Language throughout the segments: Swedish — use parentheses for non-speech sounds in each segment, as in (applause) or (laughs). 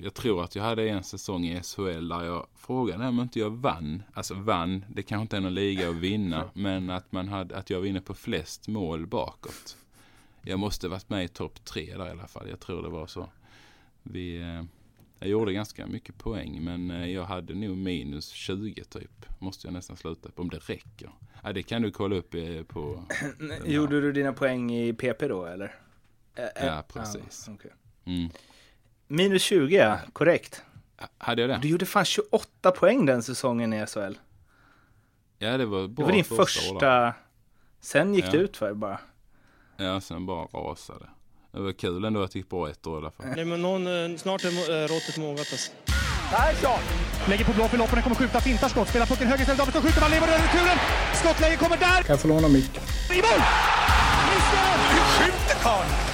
Jag tror att jag hade en säsong i SHL där jag frågade om inte jag vann. Alltså vann, det kanske inte är någon liga att vinna, (laughs) men att, man hade, att jag vinner på flest mål bakåt. Jag måste varit med i topp tre där i alla fall. Jag tror det var så. Vi, eh, jag gjorde ganska mycket poäng, men eh, jag hade nog minus 20 typ. Måste jag nästan sluta på, om det räcker. Ja, det kan du kolla upp eh, på. (clears throat) Gjorde du dina poäng i PP då eller? Ja, precis. Ja, okay. Mm. Minus 20, ja. Korrekt. Hade jag det? Du gjorde fan 28 poäng den säsongen i SHL. Ja, det var bra. Det var din första. Sen gick Ja. det ut för bara. Ja, sen bara rasade. Det var kul ändå att det gick bra ett år i alla fall. Nej, men någon, eh, snart är eh, råttet mogat alltså. Lägger på blå för loppen, kommer skjuta, fintar skott, spelar pucken höger istället, Davidsson skjuter, man lever över returen! Skottläge kommer där! Kan jag få låna micken? I mål! Missar! Hur skjuter karln?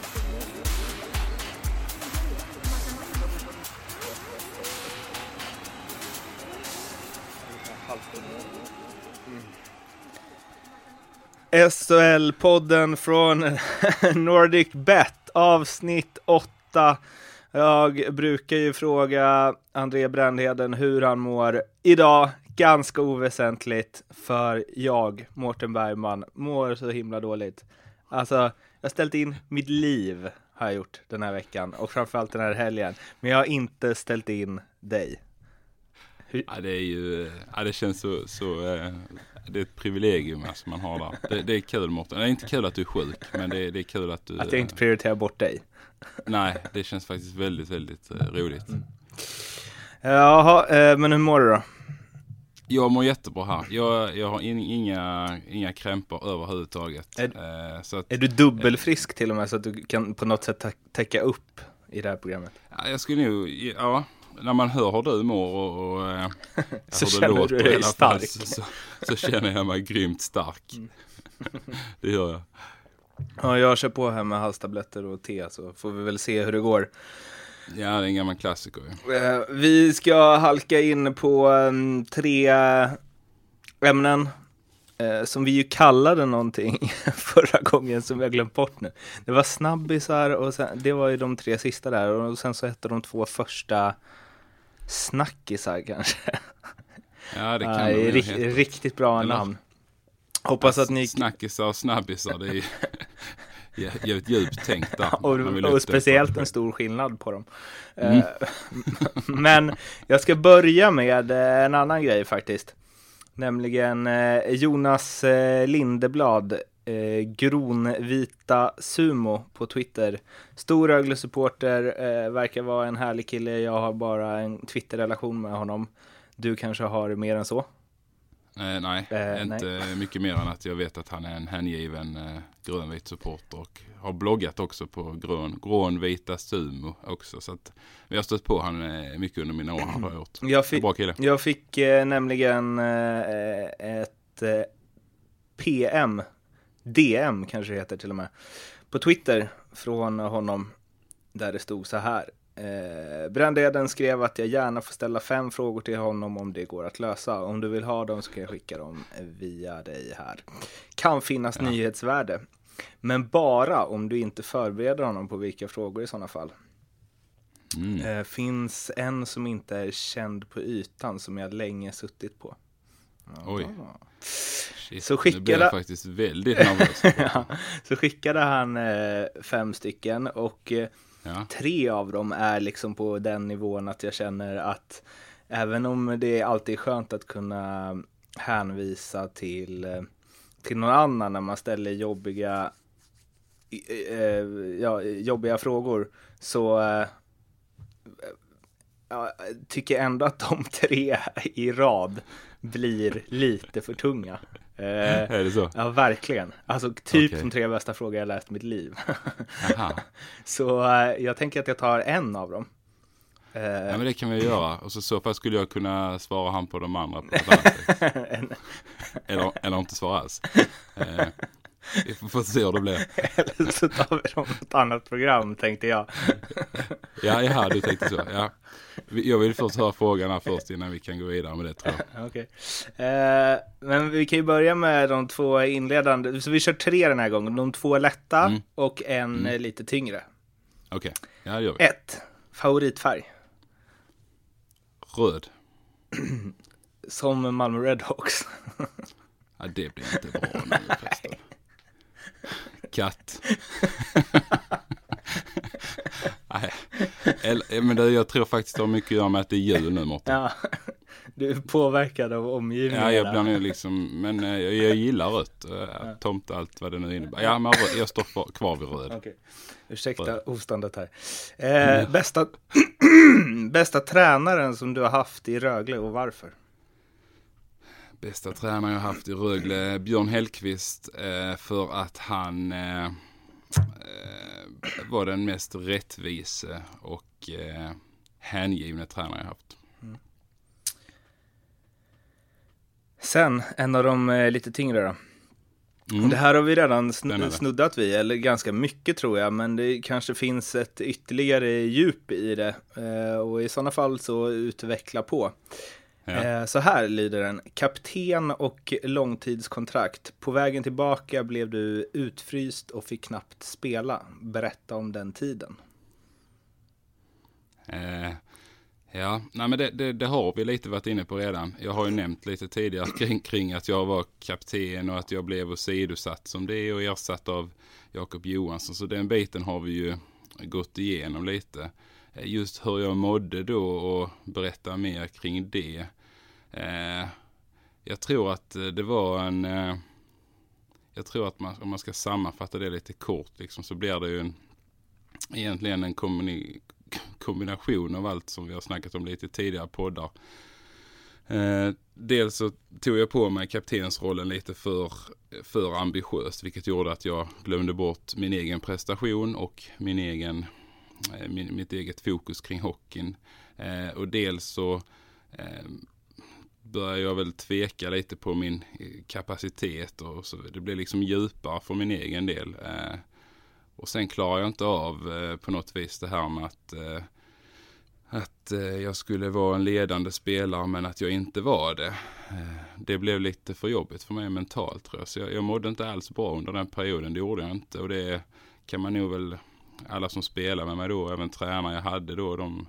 SHL-podden från (laughs) Nordic Bet, avsnitt 8. Jag brukar ju fråga André Brändheden hur han mår. Idag, ganska oväsentligt, för jag, Mårten Bergman, mår så himla dåligt. Alltså, jag har ställt in mitt liv, har jag gjort den här veckan, och framförallt den här helgen. Men jag har inte ställt in dig. Ja, det är ju, ja, det känns så, så eh, det är ett privilegium alltså man har där. Det, det är kul Mårten. Det är inte kul att du är sjuk, men det, är- det är kul att du... Att jag inte prioriterar bort dig. Nej, det känns faktiskt väldigt, väldigt eh, roligt. Jaha, eh, men hur mår du då? Jag mår jättebra här. Jag, jag har in, inga, inga krämpor överhuvudtaget. Är- Eh, så att, Är du dubbelfrisk till och med så att du kan på något sätt tä- täcka upp i det här programmet? ja, jag skulle nog, ja, när man hör hur du mår och, och eh, (laughs) Så hur det känner du låter dig stark. Så, så, så känner jag mig grymt stark. (laughs) det gör jag. Ja, jag kör på här med halstabletter och te så får vi väl se hur det går. Ja, det är en gammal klassiker. Eh, Vi ska halka in på em, tre ämnen eh, som vi ju kallade någonting (laughs) förra gången som vi har glömt bort nu. Det var snabbisar och sen, det var ju de tre sista där och sen så hette de två första snackisar kanske. Ja, det kan Nej, de ju rik- heta. riktigt bra Eller- namn. Hoppas att ni... Snackisar och snabbisar, det är (laughs) jävligt djupt tänkt där. Och, och speciellt en stor skillnad på dem. Mm. Eh, (laughs) Men jag ska börja med en annan grej faktiskt. Nämligen eh, Jonas eh, Lindeblad, eh, Gronvita Sumo på Twitter. Stor Rögle-supporter, eh, verkar vara en härlig kille. Jag har bara en Twitter-relation med honom. Du kanske har mer än så? Eh, nej, Eh, inte mycket mer än att jag vet att han är en hängiven eh, grönvit supporter och har bloggat också på grön, grönvita sumo också. Så att vi har stött på han eh, mycket under mina år har jag gjort. (clears throat) Jag fick, Bra kille. Jag fick eh, nämligen eh, ett PM, DM kanske det heter till och med, på Twitter från honom där det stod så här. Eh, Brändeden skrev att jag gärna får ställa fem frågor till honom om det går att lösa. Om du vill ha dem så kan jag skicka dem via dig här. Kan finnas nyhetsvärde. Men bara om du inte förbereder honom på vilka frågor i sådana fall. Mm. Eh, finns en som inte är känd på ytan som jag länge suttit på. Oj. Shit, Så nu skickade- blir jag faktiskt väldigt (laughs) nervös. Ja, så skickade han eh, fem stycken och eh, Ja. tre av dem är liksom på den nivån att jag känner att även om det alltid är skönt att kunna hänvisa till, eh, till någon annan när man ställer jobbiga, eh, ja, jobbiga frågor så eh, ja, tycker jag ändå att de (laughs) tre i rad blir lite för tunga. Eh, (laughs) Är det så? Ja, verkligen. Alltså typ Okej. de tre bästa frågor jag läst i mitt liv. (laughs) Så eh, jag tänker att jag tar en av dem. Eh, Ja men det kan vi (laughs) göra. Och så i så fall skulle jag kunna svara han på de andra på ett annat sätt. eller, eller inte svara alls. Vi får, se hur det blir. (laughs) Eller så tar vi dem något annat program tänkte jag. (laughs) Ja, ja, du tänkte så. Ja. Jag vill först höra frågan här först innan vi kan gå vidare med det tror jag. (laughs) Okej. Eh, men vi kan ju börja med de två inledande. Så vi kör tre den här gången. De två lätta Mm. och en eh, lite tyngre. Okej, ja det gör vi. Ett. Favoritfärg. Röd. (clears throat) Som Malmö Redhawks. Ja, det blir inte bra nu förresten. Katt. Nej, Eller, men det, jag tror faktiskt det har mycket att göra med att det är jul nu Mårten. ja. Du är påverkad av omgivningen. Ja, jag blir nu liksom, men eh, jag, jag gillar rött. Uh, tomt allt vad det nu innebär. Ja, men röd, jag står kvar- vid röd. Okej. Ursäkta hostandet här. Eh, bästa, (clears throat) bästa tränaren som du har haft i Rögle och varför? Bästa tränare jag haft i Rögle, Björn Hellkvist, eh, för att han eh, eh, var den mest rättvise och hängivne tränare jag haft. Sen, en av de lite tyngre då. Mm. Det här har vi redan sn- snuddat vid, eller ganska mycket tror jag, men det kanske finns ett ytterligare djup i det. Och i sådana fall så utveckla på. Ja. Eh, så här lyder den. Kapten och långtidskontrakt. På vägen tillbaka blev du utfryst och fick knappt spela. Berätta om den tiden. Eh, ja, nej men det, det, det har vi lite varit inne på redan. Jag har ju nämnt lite tidigare kring, kring att jag var kapten och att jag blev åsidosatt som det och ersatt av Jakob Johansson. Så den biten har vi ju gått igenom lite. Eh, Just hur jag mådde då och berätta mer kring det. Eh, jag tror att eh, det var en... Eh, jag tror att man, om man ska sammanfatta det lite kort liksom, så blir det ju en, egentligen en kombini, kombination av allt som vi har snackat om lite tidigare poddar. Eh, dels så tog jag på mig kaptensrollen lite för, för ambitiöst vilket gjorde att jag glömde bort min egen prestation och min egen, eh, min, mitt eget fokus kring hockeyn. Eh, och dels så eh, börjar började jag väl tveka lite på min eh, kapacitet och så. Det blev liksom djupare för min egen del. Eh, och sen klarar jag inte av eh, på något vis det här med att, eh, att eh, jag skulle vara en ledande spelare men att jag inte var det. Eh, det blev lite för jobbigt för mig mentalt tror jag. Så jag, jag mådde inte alls bra under den perioden, det gjorde jag inte. Och det kan man nog väl, alla som spelar med mig då, även tränare jag hade då, de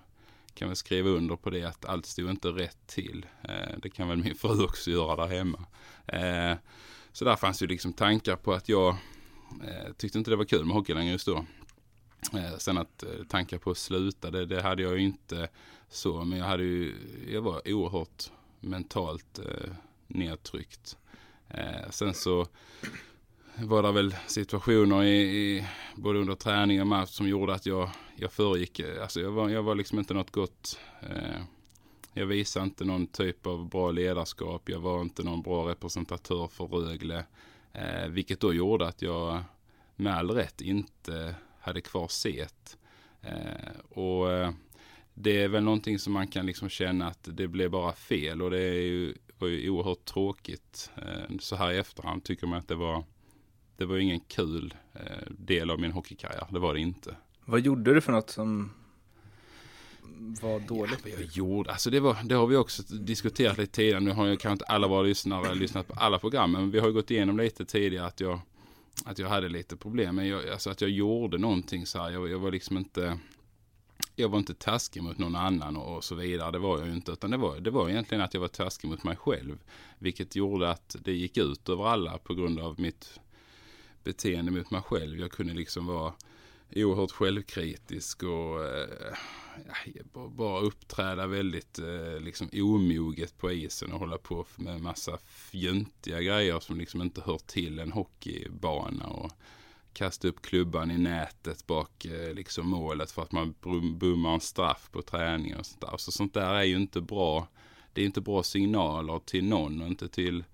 kan väl skriva under på det att allt stod inte rätt till. Eh, det kan väl min fru också göra där hemma. Eh, så där fanns ju liksom tankar på att jag Eh, tyckte inte det var kul med hockey längre just då. Eh, sen att eh, tankar på att sluta, det, det hade jag ju inte så. Men jag hade ju, jag var oerhört mentalt eh, nedtryckt. Eh, sen så var det väl situationer i, i både under träning och match som gjorde att jag, jag föregick, eh, alltså jag var, jag var liksom inte något gott eh, jag visade inte någon typ av bra ledarskap. Jag var inte någon bra representatör för Rögle. Eh, vilket då gjorde att jag med all rätt inte hade kvar set. Eh, och eh, det är väl någonting som man kan liksom känna att det blev bara fel och det är ju, var ju oerhört tråkigt. Eh, så här i efterhand tycker man att det var, det var ingen kul eh, del av min hockeykarriär. Det var det inte. Vad gjorde du för något som var dåligt? Ja, jag gjorde, alltså det, var, det har vi också diskuterat lite tidigare. Nu har ju kanske inte alla våra lyssnare lyssnat på alla program, men vi har ju gått igenom lite tidigare att jag, att jag hade lite problem. Men jag, alltså att jag gjorde någonting så här, jag, jag var liksom inte, jag var inte taskig mot någon annan och, och så vidare. Det var jag ju inte, utan det var, det var egentligen att jag var taskig mot mig själv. Vilket gjorde att det gick ut över alla på grund av mitt beteende mot mig själv. Jag kunde liksom vara oerhört självkritisk och eh, ja, bara- uppträda väldigt eh, liksom omoget på isen och hålla på med massa fjuntiga grejer som liksom inte hör till en hockeybana och kasta upp klubban i nätet bak eh, liksom målet för att man bummar en straff på träningen och sånt där. Så sånt där är ju inte bra. Det är inte bra signaler till någon och inte till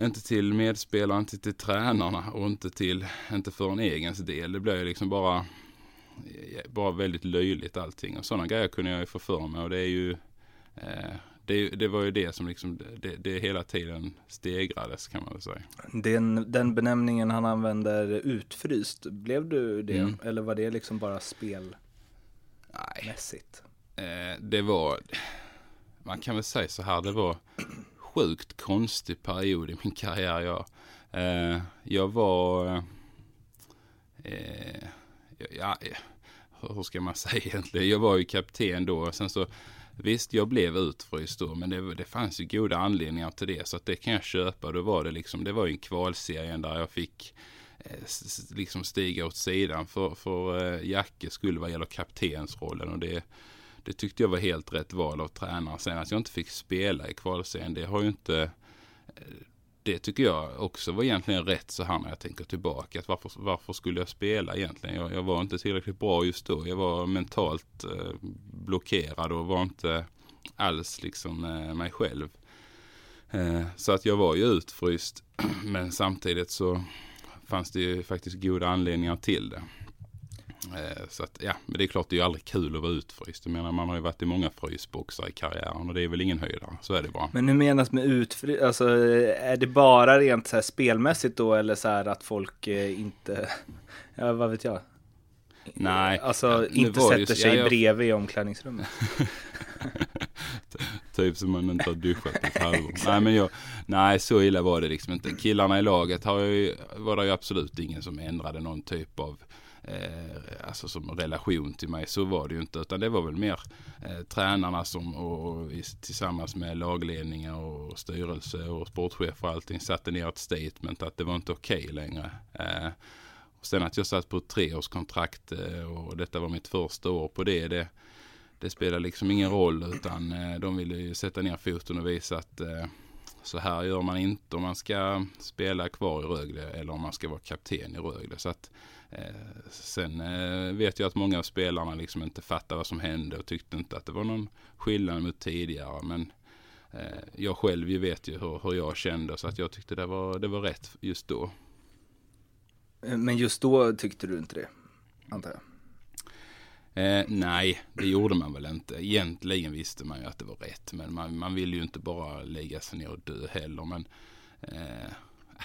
inte till medspelare, inte till tränarna och inte till, inte för en egen del. Det blir ju liksom bara, bara väldigt löjligt allting. Och sådana grejer kunde jag ju få för mig och det är ju, eh, det, det var ju det som liksom, det, det hela tiden stegrades kan man väl säga. Den, den benämningen han använder, utfryst, blev du det? Mm. Eller var det liksom bara spelmässigt? Eh, det var, man kan väl säga så här, det var sjukt konstig period i min karriär. Jag, eh, jag var, eh, ja, hur ska man säga egentligen? Jag var ju kapten då. Sen så, visst, jag blev utfryst då, men det, det fanns ju goda anledningar till det. Så att det kan jag köpa. Då var det liksom, det var ju en kvalserie där jag fick eh, liksom stiga åt sidan för, för eh, Jacke skulle vad gäller kaptensrollen. Och det, det tyckte jag var helt rätt val av tränare. Sen att jag inte fick spela i kvalserien, det har ju inte eh, det tycker jag också var egentligen rätt så här när jag tänker tillbaka. Att varför, varför skulle jag spela egentligen? Jag, jag var inte tillräckligt bra just då. Jag var mentalt eh, blockerad och var inte alls liksom eh, mig själv. Eh, så att jag var ju utfryst. (clears throat) Men samtidigt så fanns det ju faktiskt goda anledningar till det. Eh, Så att ja, men det är klart det är ju aldrig kul att vara utfryst. Jag menar man har ju varit i många frysboxar i karriären och det är väl ingen höjdare. Så är det bara. Men hur menas med utfryst? Alltså är det bara rent så här spelmässigt då eller så här att folk eh, inte, (laughs) ja vad vet jag? Nej, Alltså ja, inte sätter så- sig ja, jag- bredvid i omklädningsrummet. (laughs) Typ som man inte har duschat på ett halvår. (laughs) Nej men jag, nej så illa var det liksom inte. Killarna i laget har ju, var det ju absolut ingen som ändrade någon typ av eh, alltså som relation till mig. Så var det ju inte. Utan det var väl mer eh, tränarna som och, och i- tillsammans med lagledningar och styrelse och sportchef och allting satte ner ett statement att det var inte okej längre. Eh, och sen att jag satt på ett treårskontrakt eh, och detta var mitt första år på det. det det spelar liksom ingen roll utan eh, de ville ju sätta ner foten och visa att eh, så här gör man inte om man ska spela kvar i Rögle eller om man ska vara kapten i Rögle. Så att, sen eh, vet jag att många av spelarna liksom inte fattar vad som hände och tyckte inte att det var någon skillnad mot tidigare. Men eh, jag själv ju vet ju hur, hur jag kände så att jag tyckte det var, det var rätt just då. Men just då tyckte du inte det, antar jag? Eh, nej, det gjorde man väl inte. Egentligen visste man ju att det var rätt. Men man, man ville ju inte bara lägga sig ner och dö heller. Men eh,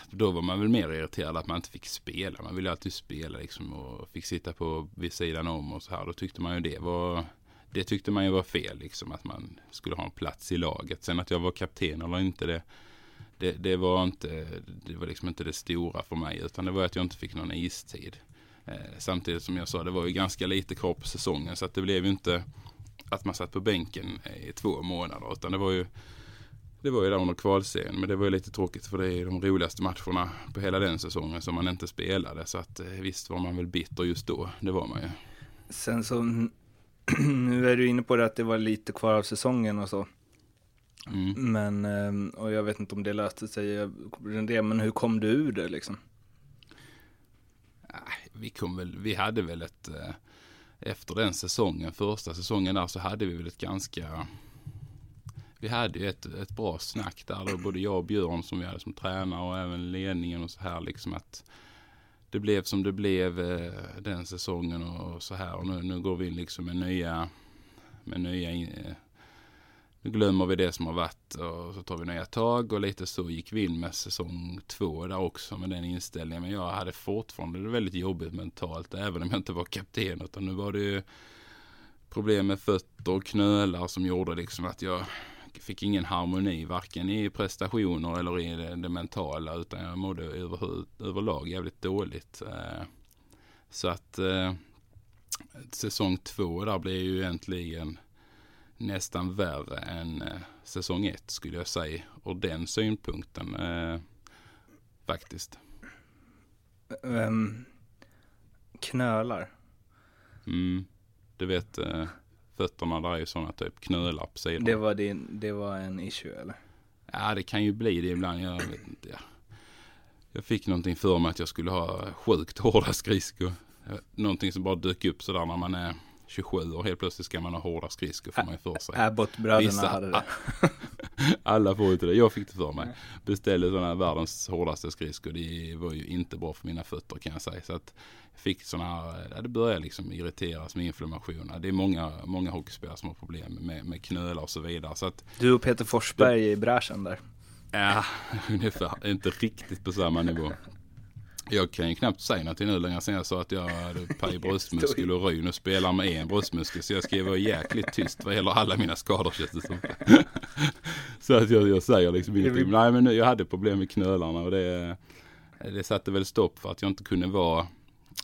då var man väl mer irriterad att man inte fick spela. Man ville alltid spela liksom och fick sitta på vid sidan om och så här. Då tyckte man ju det var det tyckte man ju var fel liksom att man skulle ha en plats i laget. Sen att jag var kapten eller inte det, det, det var inte det var liksom inte det stora för mig utan det var att jag inte fick någon istid. Eh, samtidigt som jag sa, det var ju ganska lite kvar på säsongen så att det blev ju inte att man satt på bänken i två månader utan det var ju det var ju där under kvalserien men det var ju lite tråkigt för det är de roligaste matcherna på hela den säsongen som man inte spelade så att eh, visst var man väl bitter just då, det var man ju. Sen så, (clears throat) nu är du inne på det att det var lite kvar av säsongen och så. Mm. Men, ehm, och jag vet inte om det löste sig, det, men hur kom du ur det liksom? Vi kom väl, vi hade väl ett, eh, efter den säsongen, första säsongen där så hade vi väl ett ganska, vi hade ju ett, ett bra snack där då, både jag och Björn som vi hade som tränare och även ledningen och så här liksom att det blev som det blev eh, den säsongen och så här och nu, nu går vi in liksom med nya, med nya in- eh, nu glömmer vi det som har varit och så tar vi nya tag och lite så gick vi in med säsong två där också med den inställningen. Men jag hade fortfarande det väldigt jobbigt mentalt även om jag inte var kapten. Utan nu var det ju problem med fötter och knölar som gjorde liksom att jag fick ingen harmoni varken i prestationer eller i det, det mentala utan jag mådde över, överlag jävligt dåligt. Eh, Så att eh, säsong två där blev ju egentligen nästan värre än eh, säsong ett skulle jag säga. Och den synpunkten faktiskt. Ehm, knölar. Mm. Du vet fötterna där är ju sådana typ knölar på sidan. Det var, din, det var en issue eller? Ja det kan ju bli det ibland. Jag vet inte. Ja. Jag fick någonting för mig att jag skulle ha sjukt hårda skridskor. Någonting som bara dök upp sådär när man är 27 och helt plötsligt ska man ha hårda skridskor får man ju för sig. Abbott-bröderna hade det. (laughs) Alla får inte det. Jag fick det för mig. Beställde sådana här världens hårdaste skridskor. Det var ju inte bra för mina fötter kan jag säga. Så att jag fick sådana här, det började liksom irriteras med inflammation. Det är många, många hockeyspelare som har problem med, med knölar och så vidare. Så att, Du och Peter Forsberg i bräschen där. ja, (laughs) ungefär, inte riktigt på samma nivå. Jag kan ju knappt säga något nu längre sen jag sa att jag hade paj bröstmuskel och ryn och spelar med en bröstmuskel. Så jag ska vara jäkligt tyst vad gäller alla mina skador känns det som. (laughs) Så att jag, jag säger liksom ingenting. Nej men nu, jag hade problem med knölarna och det, det satte väl stopp för att jag inte kunde vara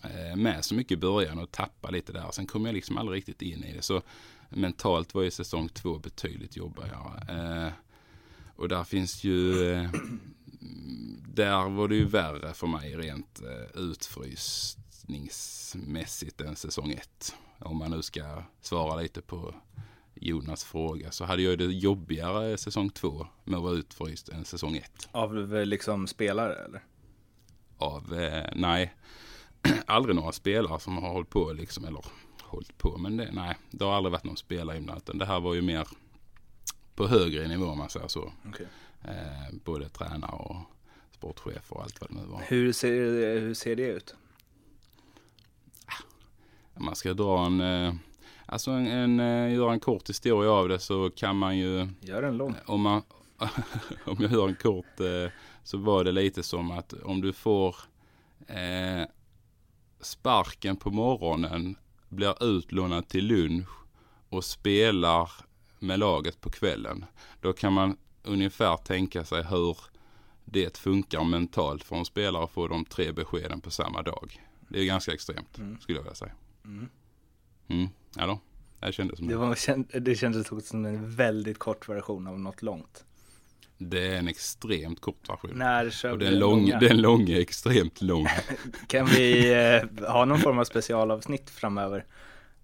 eh, med så mycket i början och tappa lite där. Sen kom jag liksom aldrig riktigt in i det. Så mentalt var ju säsong två betydligt jobbigare. Eh, och där finns ju eh, där var det ju värre för mig rent eh, utfrysningsmässigt än säsong ett. Om man nu ska svara lite på Jonas fråga så hade jag det jobbigare säsong två med att vara utfryst än säsong ett. Av eh, liksom spelare eller? Av, eh, nej, (clears throat) aldrig några spelare som har hållit på liksom, eller hållit på, men det, nej, det har aldrig varit någon spelare inblandat. utan Det här var ju mer på högre nivå om man säger så. Okej. Eh, både tränare och sportchef och allt vad det nu var. Hur ser, hur ser det ut? Om man ska dra en, eh, alltså en, en, eh, göra en kort historia av det så kan man ju, Gör en lång. om man, (laughs) om jag gör en kort, eh, så var det lite som att om du får eh, sparken på morgonen, blir utlånad till lunch och spelar med laget på kvällen. Då kan man ungefär tänka sig hur det funkar mentalt för en spelare att få de tre beskeden på samma dag. Det är ganska extremt skulle jag vilja säga. Mm. Då. Det kändes som Det, var, det kändes också som en väldigt kort version av något långt. Det är en extremt kort version. När kör Och den, lång, den långa är extremt lång. (laughs) Kan vi eh, ha någon form av specialavsnitt framöver?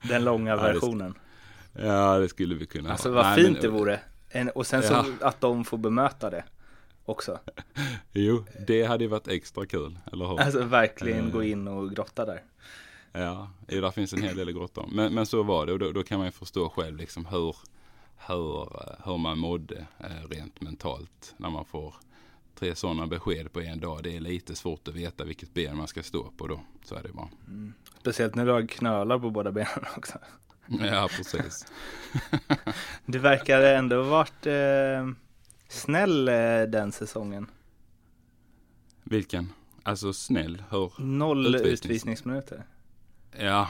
Den långa Ja, det versionen. ja, det skulle vi kunna Alltså ha. vad Nej, fint men- det vore. En, och sen så Ja. att de får bemöta det också. (laughs) Jo, det hade ju varit extra kul, eller hur? Alltså verkligen Eh. gå in och grotta där. Ja, jo, där finns en hel del om. Men, men så var det och då, då kan man ju förstå själv liksom hur, hur, eh, hur man mådde eh, rent mentalt när man får tre sådana besked på en dag. Det är lite svårt att veta vilket ben man ska stå på då. Så är det bara. Speciellt när du har knölar på båda benen (laughs) också. (laughs) Ja, precis. Du verkar ändå varit eh, snäll eh, den säsongen. Vilken? Alltså snäll, hur? Noll Utvisnings- utvisningsminuter. Ja,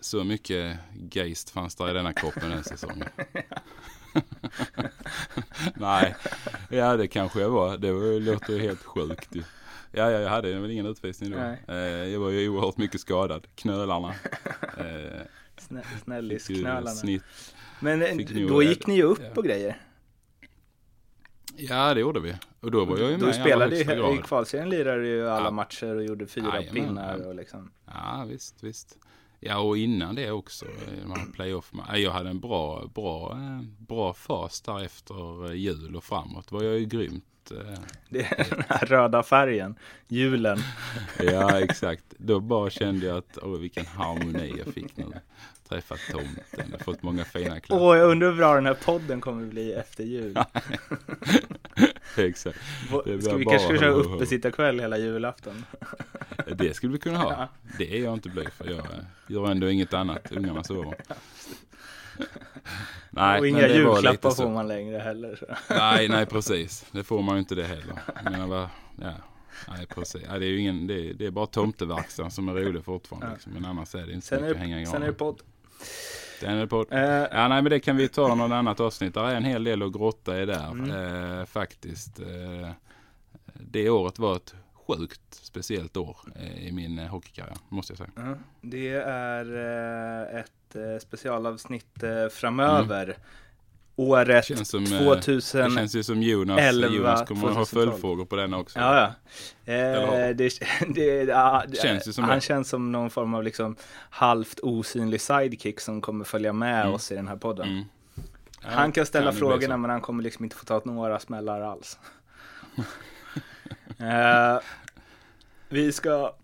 så mycket geist fanns där i denna kroppen den säsongen. (laughs) Nej, ja det kanske jag var. Det låter ju helt sjukt ju. Ja, ja, jag hade väl ingen utvisning då. Nej. Eh, jag var ju oerhört mycket skadad. Knölarna. Eh, Snä, snällisknölarna. snitt. Men eh, då gick ni ju upp ja. och grejer. Ja, det gjorde vi. Och då var jag ju med Du i spelade i grad. kvalserien lirade du ju alla Ja. matcher och gjorde fyra Jajamän, pinnar ja. och liksom. Ja, visst, visst. Ja, och innan det också. i De här playoff jag hade en bra, bra, eh, bra fas där efter eh, jul och framåt. var jag ju grymt. eh, Det är den här röda färgen, julen. (laughs) Ja, exakt. Då bara kände jag att, åh vilken harmoni jag fick nu. Träffat tomten, fått många fina klappar. Åh, jag undrar hur bra den här podden kommer bli efter jul. (laughs) Exakt. Ska vi kanske köra uppesittarkväll hela julafton? (laughs) Det skulle vi kunna ha. Det är jag inte blyg för. Jag gör ändå inget annat. Ungarna sover. Nej, och inga men julklappar får man längre heller. Så. Nej, nej (laughs) precis. Det får man ju inte det heller. Menar, vad, ja, nej precis. Ja, det är ju ingen, det är, det är bara tomteverkstan som är rolig fortfarande. Ja. Liksom. Men annars är det inte så är, mycket att hänga i sen är det podd. Sen är på. Eh, Ja, nej, men det kan vi ta något annat avsnitt. Det är en hel del att grotta i där Mm. eh, faktiskt. Eh, det året var ett sjukt speciellt år eh, i min eh, hockeykarriär, måste jag säga. Ja, Det är ett specialavsnitt framöver. Året Känns som, eh, 2000. Det känns ju som Jonas, 11, Jonas kommer att ha 2012. följdfrågor på den också. Ja, ja. Eh, hur? det, (laughs) det, ja, det, Känns ju som han det. känns som någon form av liksom halvt osynlig sidekick som kommer följa med Mm. oss i den här podden. Mm. Ja, han kan ställa bli frågorna men han kommer liksom inte få ta några smällar alls. (laughs) eh, vi ska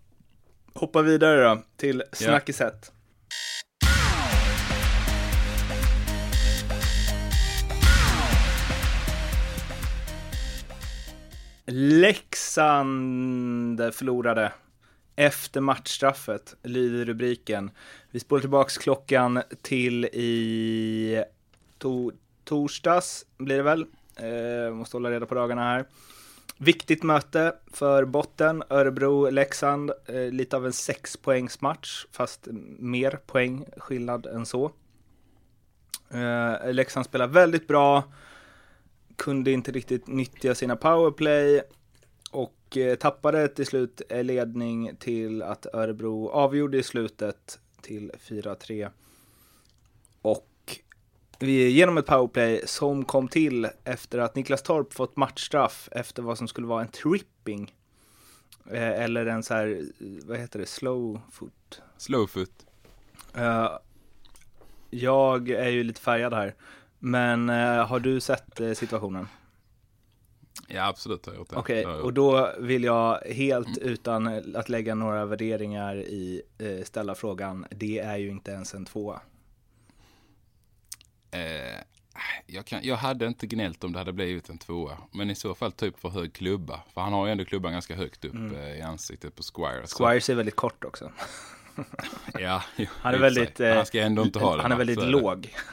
hoppa vidare då till Snackiset. Leksand förlorade efter matchstraffet, lyder rubriken. Vi spolar tillbaks klockan till i to torsdags, blir det väl. Eh, måste hålla reda på dagarna här. Viktigt möte för botten, Örebro-Leksand. Eh, lite av en sexpoängsmatch, fast mer poäng skillnad än så. Eh, Leksand spelar väldigt bra, kunde inte riktigt nyttja sina powerplay och eh, tappade till slut ledning till att Örebro avgjorde i slutet till 4-3. Och vi genom ett powerplay som kom till efter att Niklas Torp fått matchstraff efter vad som skulle vara en tripping. Eh, eller en så här, vad heter det, slow foot. Slowfoot. Uh, jag är ju lite färgad här. Men uh, har du sett uh, situationen? Ja, absolut har jag gjort det. Okej, ja. och då vill jag helt utan att lägga några värderingar i ställa frågan. Det är ju inte ens en tvåa. Eh, jag, kan, jag hade inte gnällt om det hade blivit en tvåa. Men i så fall typ för hög klubba. För han har ju ändå klubban ganska högt upp eh, i ansiktet på Squire. Så- Squires är väldigt kort också. (laughs) Ja, jo, Han är och väldigt, eh, Han ska ändå inte ha det. (laughs) Han är väldigt Så låg. (laughs)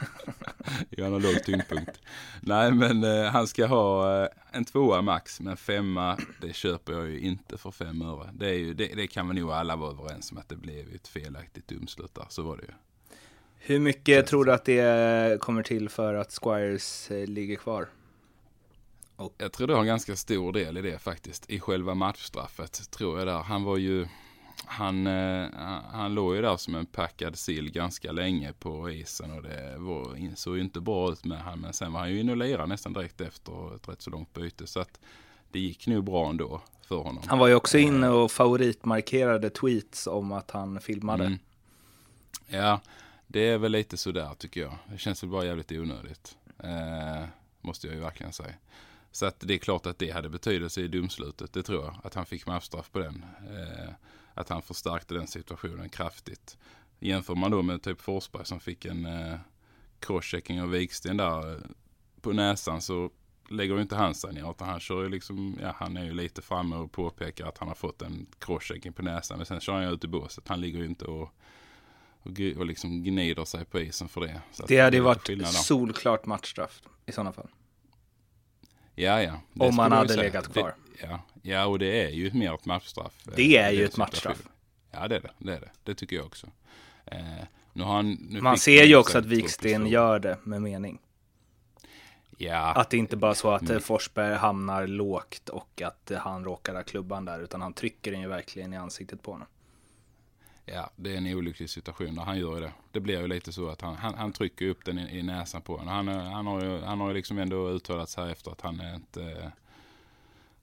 Ja, han har låg tyngdpunkt. Nej, men eh, han ska ha eh, en tvåa max. Men femma, det köper jag ju inte för fem öre. Det, är ju, det, det kan vi nog alla vara överens om att det blev ett felaktigt domslut där. Så var det ju. Hur mycket tror du att det kommer till för att Squires eh, ligger kvar? Jag tror det har en ganska stor del i det faktiskt. I själva matchstraffet tror jag där. Han var ju, han, eh, han- han låg ju där som en packad sill ganska länge på isen och det var, såg ju inte bra ut med han. Men sen var han ju inne och lirade nästan direkt efter ett rätt så långt byte. Så att det gick nog bra ändå för honom. Han var ju också inne och favoritmarkerade tweets om att han filmade. Mm. Ja, det är väl lite sådär tycker jag. Det känns väl bara jävligt onödigt. Eh, måste jag ju verkligen säga. Så att det är klart att det hade betydelse i domslutet, det tror jag. Att han fick matchstraff på den. Eh, att han förstärkte den situationen kraftigt. Jämför man då med typ Forsberg som fick en eh, crosschecking av Viksten där eh, på näsan så lägger ju inte han sig ner utan han kör ju liksom, ja han är ju lite framme och påpekar att han har fått en crosschecking på näsan. Men sen kör han ju ut i båset. Han ligger ju inte och och, och liksom gnider sig på isen för det. Så Det hade ju varit solklart matchstraff i sådana fall. Ja, ja. Det Om jag hade legat kvar. Det, ja. ja, och det är ju mer ett matchstraff. Det eh, är i ju ett matchstraff. Ja, det är det. Det, är det. det tycker jag också. Eh, nu har han, nu Man ser ju också att Viksten gör det med mening. Ja, Att det inte bara är så att Mm. eh, Forsberg hamnar lågt och att eh, han råkar ha klubban där, utan han trycker den ju verkligen i ansiktet på honom. Ja, det är en olycklig situation där han gör det. Det blir ju lite så att han, han, han trycker upp den i, i näsan på honom. Han, han, har ju, han har ju liksom ändå uttalat sig efter att han är inte...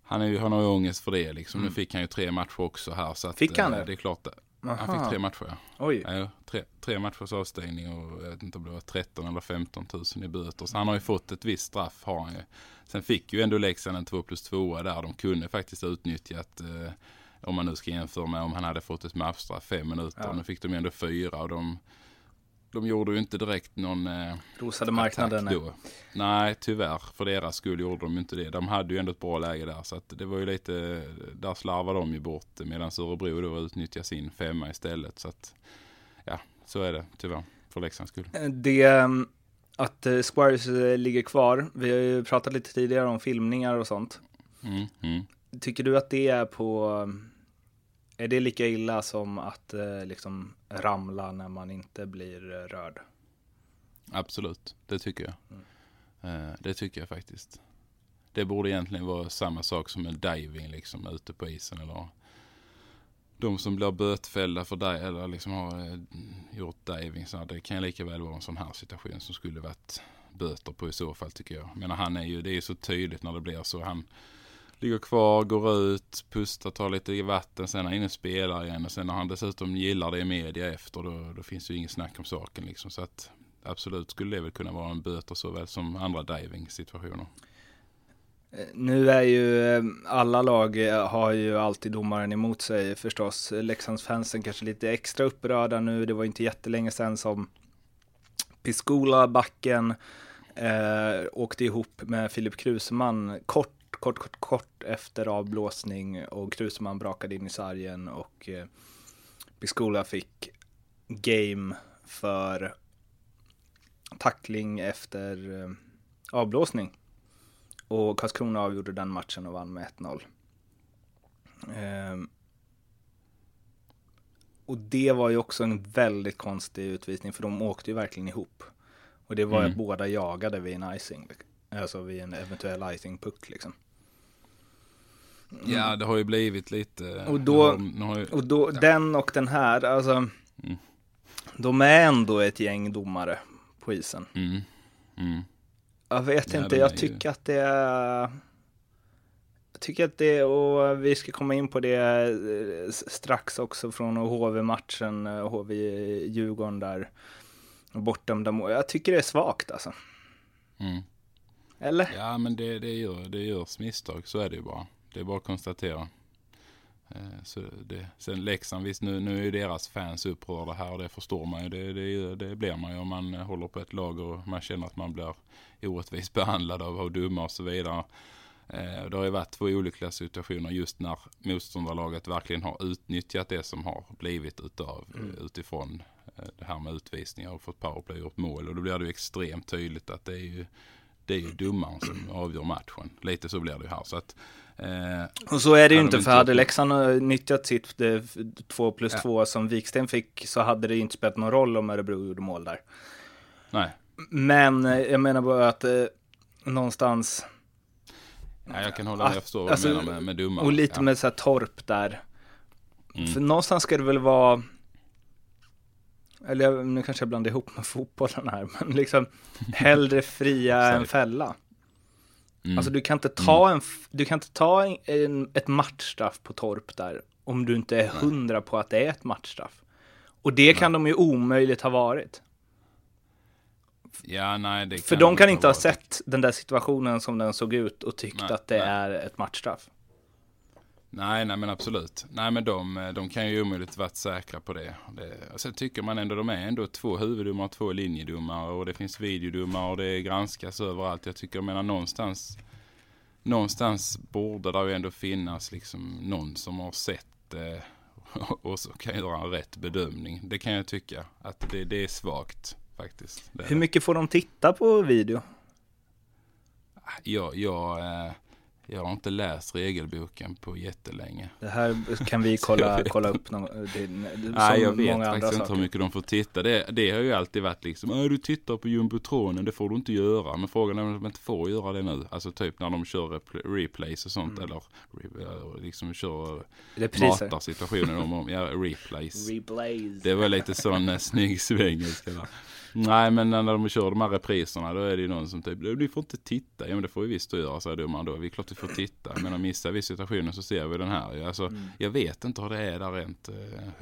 Han, är ju, han har ju ångest för det liksom. Nu fick han ju tre matcher också här. Så att, Mm. Fick han eh, det? Det är klart. Han Aha. fick tre matcher ja. Oj, Ja, tre, tre matchers avstängning och jag vet inte om det var 13 eller 15 000 i böter. Så han har ju fått ett visst straff har han ju. Sen fick ju ändå Leksand en 2 plus 2 där. De kunde faktiskt utnyttjat, eh, om man nu ska jämföra med om han hade fått ett matchstraff fem minuter. Ja. Nu fick de ändå fyra och de, de gjorde ju inte direkt någon eh, rosade marknaden. då. Nej, tyvärr. För deras skull gjorde de inte det. De hade ju ändå ett bra läge där. Så det var ju lite, där slarvade de ju bort. Medan Örebro då utnyttjade sin femma istället. Så att, ja, så är det tyvärr. För Leksands skull. Det, mm, att eh, Squires eh, ligger kvar, vi har ju pratat lite tidigare om filmningar och sånt. Mm, mm. Tycker du att det är på, är det lika illa som att eh, liksom ramla när man inte blir eh, rörd? Absolut, det tycker jag. Eh, det tycker jag faktiskt. Det borde egentligen vara samma sak som en diving liksom ute på isen. Eller de som blir bötfällda för dig eller liksom har gjort diving. Så det kan lika väl vara en sån här situation som skulle varit böter på i så fall tycker jag. Men han är ju, det är ju så tydligt när det blir så. Han ligger kvar, går ut, pustar, tar lite vatten, sen är han inne och spelar igen. Och sen när han dessutom gillar det i media efter då, då finns det ju inget snack om saken liksom. Så att absolut skulle det väl kunna vara en böter såväl som andra diving situationer. Eh, nu är ju eh, alla lag eh, har ju alltid domaren emot sig förstås. Leksandsfansen kanske lite extra upprörda nu. Det var inte jättelänge sedan som Piscola, backen, eh, åkte ihop med Filip Kruseman kort kort, kort, kort efter avblåsning och Krusman brakade in i sargen och eh, Piscola fick game för tackling efter eh, avblåsning. Och Karlskrona avgjorde den matchen och vann med 1-0. Ehm, och det var ju också en väldigt konstig utvisning för de åkte ju verkligen ihop. Och det var Mm. båda jagade vid en icing. Alltså vid en eventuell icing-puck liksom. Ja, det har ju blivit lite... Och då- har, ju, Och då, den och den här, alltså. Mm. De är ändå ett gäng domare på isen. mm, mm. Jag vet Ja, inte, jag är ju- tycker att det är... Jag tycker att det, och vi ska komma in på det eh, strax också från HV-matchen, eh, HV-Djurgården där. Bortdömda mål. Jag tycker det är svagt alltså. Mm. Eller? Ja, men det, det, gör, det görs misstag, så är det ju bara. Det är bara att konstatera. Eh, Så det, sen Leksand, visst nu, nu är ju deras fans upprörda här och det förstår man ju. Det, det, det blir man ju om man håller på ett lag och man känner att man blir orättvist (laughs) behandlad av, av dumma och så vidare. Eh, Det har ju varit två olyckliga situationer just när motståndarlaget verkligen har utnyttjat det som har blivit utav, utifrån eh, det här med utvisningar och fått powerplay och gjort mål. Och då blir det ju extremt tydligt att det är ju, det är ju domaren som avgör matchen. Lite så blir det ju här. Så att, eh, Och så är det ju inte, för hade Leksand nyttjat sitt 2 plus Ja. 2 som Viksten fick så hade det inte spelat någon roll om Örebro gjorde mål där. nej, Men eh, jag menar bara att eh, någonstans, ja, jag kan hålla med. Jag förstår vad Alltså, du menar med, med domaren. och lite ja. med så här torp där. Mm. För någonstans ska det väl vara, eller nu kanske jag blandar ihop med fotbollen här, men liksom (laughs) hellre fria än fälla. Mm. Alltså du kan inte ta, en, f- du kan inte ta en, en, ett matchstraff på torp där om du inte är hundra på att det är ett matchstraff. Och det kan de ju omöjligt ha varit. ja, nej, det För de kan inte ha varit. sett den där situationen som den såg ut och tyckt Nej, att det nej. är ett matchstraff. Nej, nej men absolut. Nej men de, de kan ju omöjligt varit säkra på det. det och sen tycker man ändå de är ändå två huvuddomare, två linjedomare och det finns videodomare och det granskas överallt. Jag tycker, jag menar någonstans, någonstans borde det ju ändå finnas liksom någon som har sett eh, (laughs) och så kan göra en rätt bedömning. Det kan jag tycka att det, det är svagt faktiskt. Hur mycket får de titta på video? Jag, jag, eh, jag har inte läst regelboken på jättelänge. Det här kan vi (laughs) kolla, kolla upp någon, det, det, Nej, jag vet många faktiskt inte hur mycket de får titta. Det, det har ju alltid varit liksom, "Äh, du tittar på jumbotronen, det får du inte göra. Men frågan är om de inte får göra det nu. Alltså typ när de kör repl- replays och sånt. Mm. Eller ja, liksom kör, Repriser. matar situationen om, om ja, replays. Replays. Det var lite sån eh, snygg svengelska där. Nej men när de kör de här repriserna då är det ju någon som typ, du får inte titta. Ja men det får vi visst göra säger domaren då. Vi är klart vi får titta. Men om missar vi situationen så ser vi den här. Alltså, Mm. Jag vet inte hur det är där rent eh,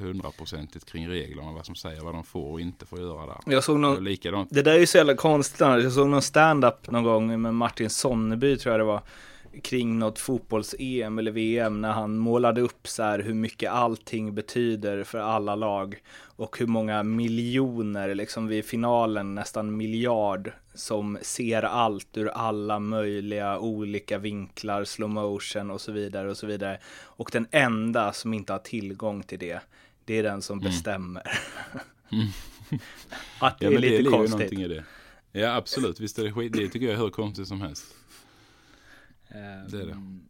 hundraprocentigt kring reglerna. Vad som säger vad de får och inte får göra där. Jag såg någon, Likadant. det där är ju så jävla konstigt. Jag såg någon stand-up någon gång med Martin Sonneby tror jag det var. Kring något fotbolls-EM eller VM när han målade upp så här hur mycket allting betyder för alla lag. Och hur många miljoner, liksom vid finalen nästan miljard, som ser allt ur alla möjliga olika vinklar, slow motion och så vidare och så vidare. Och den enda som inte har tillgång till det, det är den som bestämmer. (laughs) Att det Ja är lite det konstigt. det. Ja absolut, visst är det skit. Det tycker jag är hur konstigt som helst. Det är det. Ehm,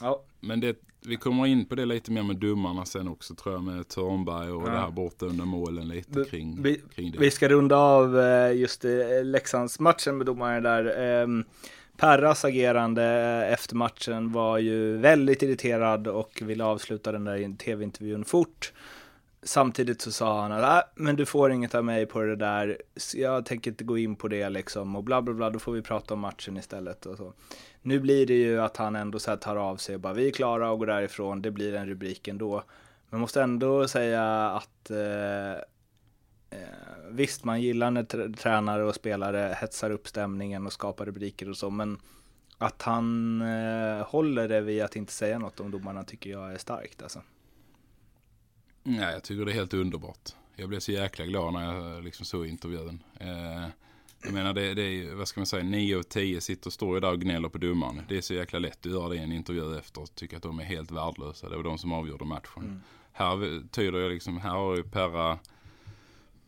Ja, Men det, vi kommer in på det lite mer med domarna sen också tror jag med Törnberg och Ja. det här borta under målen lite kring, vi, kring det. vi ska runda av eh, just eh, Leksandsmatchen med domaren där. Ehm, Perras agerande eh, efter matchen var ju väldigt irriterad och ville avsluta den där tv-intervjun fort. Samtidigt så sa han att äh, men du får inget av mig på det där, jag tänker inte gå in på det liksom och bla bla bla, då får vi prata om matchen istället och så. Nu blir det ju att han ändå så här tar av sig och bara vi är klara och går därifrån, det blir en rubrik ändå. Men måste ändå säga att eh, eh visst, man gillar när tränare och spelare hetsar upp stämningen och skapar rubriker och så, men att han eh, håller det vid att inte säga något om domarna tycker jag är starkt alltså. Nej, jag tycker det är helt underbart. Jag blev så jäkla glad när jag liksom såg intervjun. Eh, jag menar det, det är ju, vad ska man säga, 9 av 10 sitter och står ju där och gnäller på domaren. Det är så jäkla lätt att göra det i en intervju efter och tycka att de är helt värdelösa. Det var de som avgjorde matchen. Mm. Här tyder jag liksom, här har ju Perra,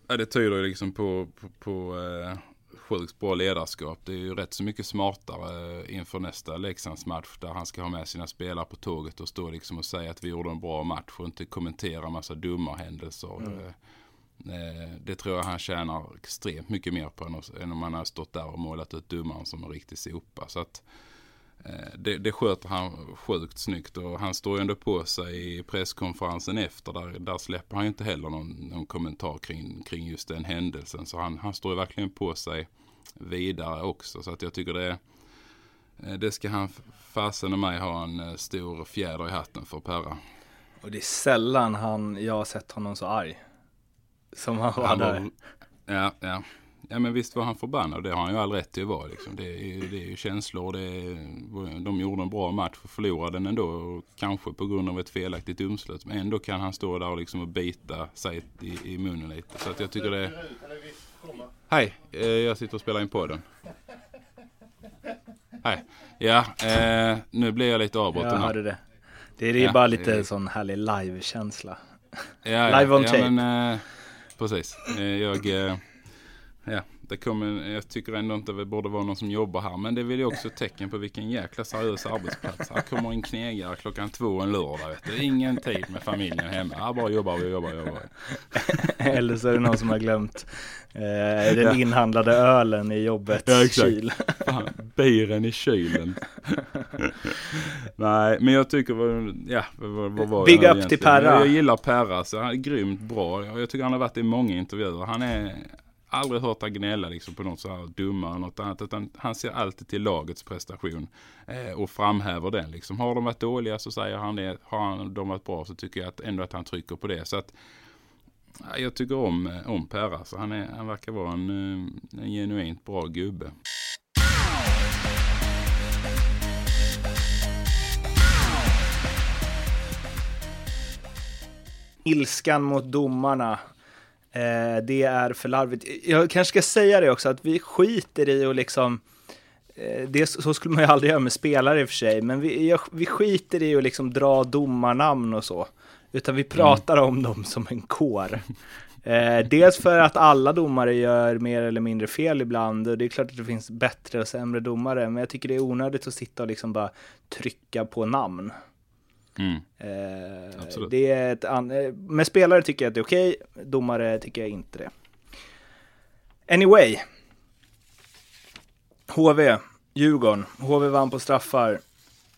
ja, det tyder ju liksom på, på, på eh, sjukt bra ledarskap. Det är ju rätt så mycket smartare eh, inför nästa Leksandsmatch där han ska ha med sina spelare på tåget och stå liksom och säga att vi gjorde en bra match och inte kommentera massa dumma händelser. Mm. Eh, det tror jag han tjänar extremt mycket mer på än om han har stått där och målat ut domaren som en riktig sopa. Så att eh, det, det sköter han sjukt snyggt och han står ju ändå på sig i presskonferensen efter. Där, där släpper han ju inte heller någon, någon kommentar kring, kring just den händelsen. Så han, han står ju verkligen på sig vidare också. Så att jag tycker det, eh, det ska han fasen och mig ha en stor fjäder i hatten för Perra. Och det är sällan han, jag har sett honom så arg. Som han var Han där. var, ja, ja. ja, men visst var han förbannad. Det har han ju all rätt till att vara. Liksom. Det, är, det är ju känslor. Det är, de gjorde en bra match och förlorade den ändå. Kanske på grund av ett felaktigt domslut. Men ändå kan han stå där och, liksom och bita sig i, i munnen lite. Så att jag tycker det är... Hej, eh, jag sitter och spelar in podden. Hej. Ja, eh, nu blir jag lite Jag avbruten här. hörde det. Det är, det är Ja, bara lite eh. sån härlig live-känsla. Ja, Live on tape. Men, eh, precis. Eh, jag, eh, ja, det kommer, jag tycker ändå inte det borde vara någon som jobbar här. Men det är väl också ett tecken på vilken jäkla seriös arbetsplats. Här kommer en knegare klockan två en lördag. Vet du. Ingen tid med familjen hemma. Här bara jobbar vi, jobbar, jobbar. (laughs) Eller så är det någon som har glömt eh, den inhandlade ölen i jobbets Ja, exakt. kyl. Fan, biren i kylen. Nej, men jag tycker, ja, vad, vad var Big up till Perra. Jag, gillar Perra, så han är grymt bra. Jag tycker han har varit i många intervjuer. Han är aldrig hört han gnälla liksom på något så här dumma eller något annat. Utan han ser alltid till lagets prestation eh, och framhäver den. Liksom. Har de varit dåliga så säger han det. Har han, de varit bra så tycker jag att ändå att han trycker på det. Så att ja, jag tycker om, eh, om Per. Alltså. han, är, han verkar vara en, eh, en genuint bra gubbe. Ilskan mot domarna. Eh, det är för larvigt. Jag kanske ska säga det också, att vi skiter i och liksom eh, det, så skulle man ju aldrig göra med spelare i och för sig, men vi, jag, vi skiter i att liksom dra domarnamn och så. Utan vi pratar om dem som en kår. Eh, dels för att alla domare gör mer eller mindre fel ibland. Och det är klart att det finns bättre och sämre domare. Men jag tycker det är onödigt att sitta och liksom bara trycka på namn. Mm. Eh, det är ett an- eh, med spelare tycker jag att det är okej, domare tycker jag inte det. Anyway. HV, Djurgården. HV vann på straffar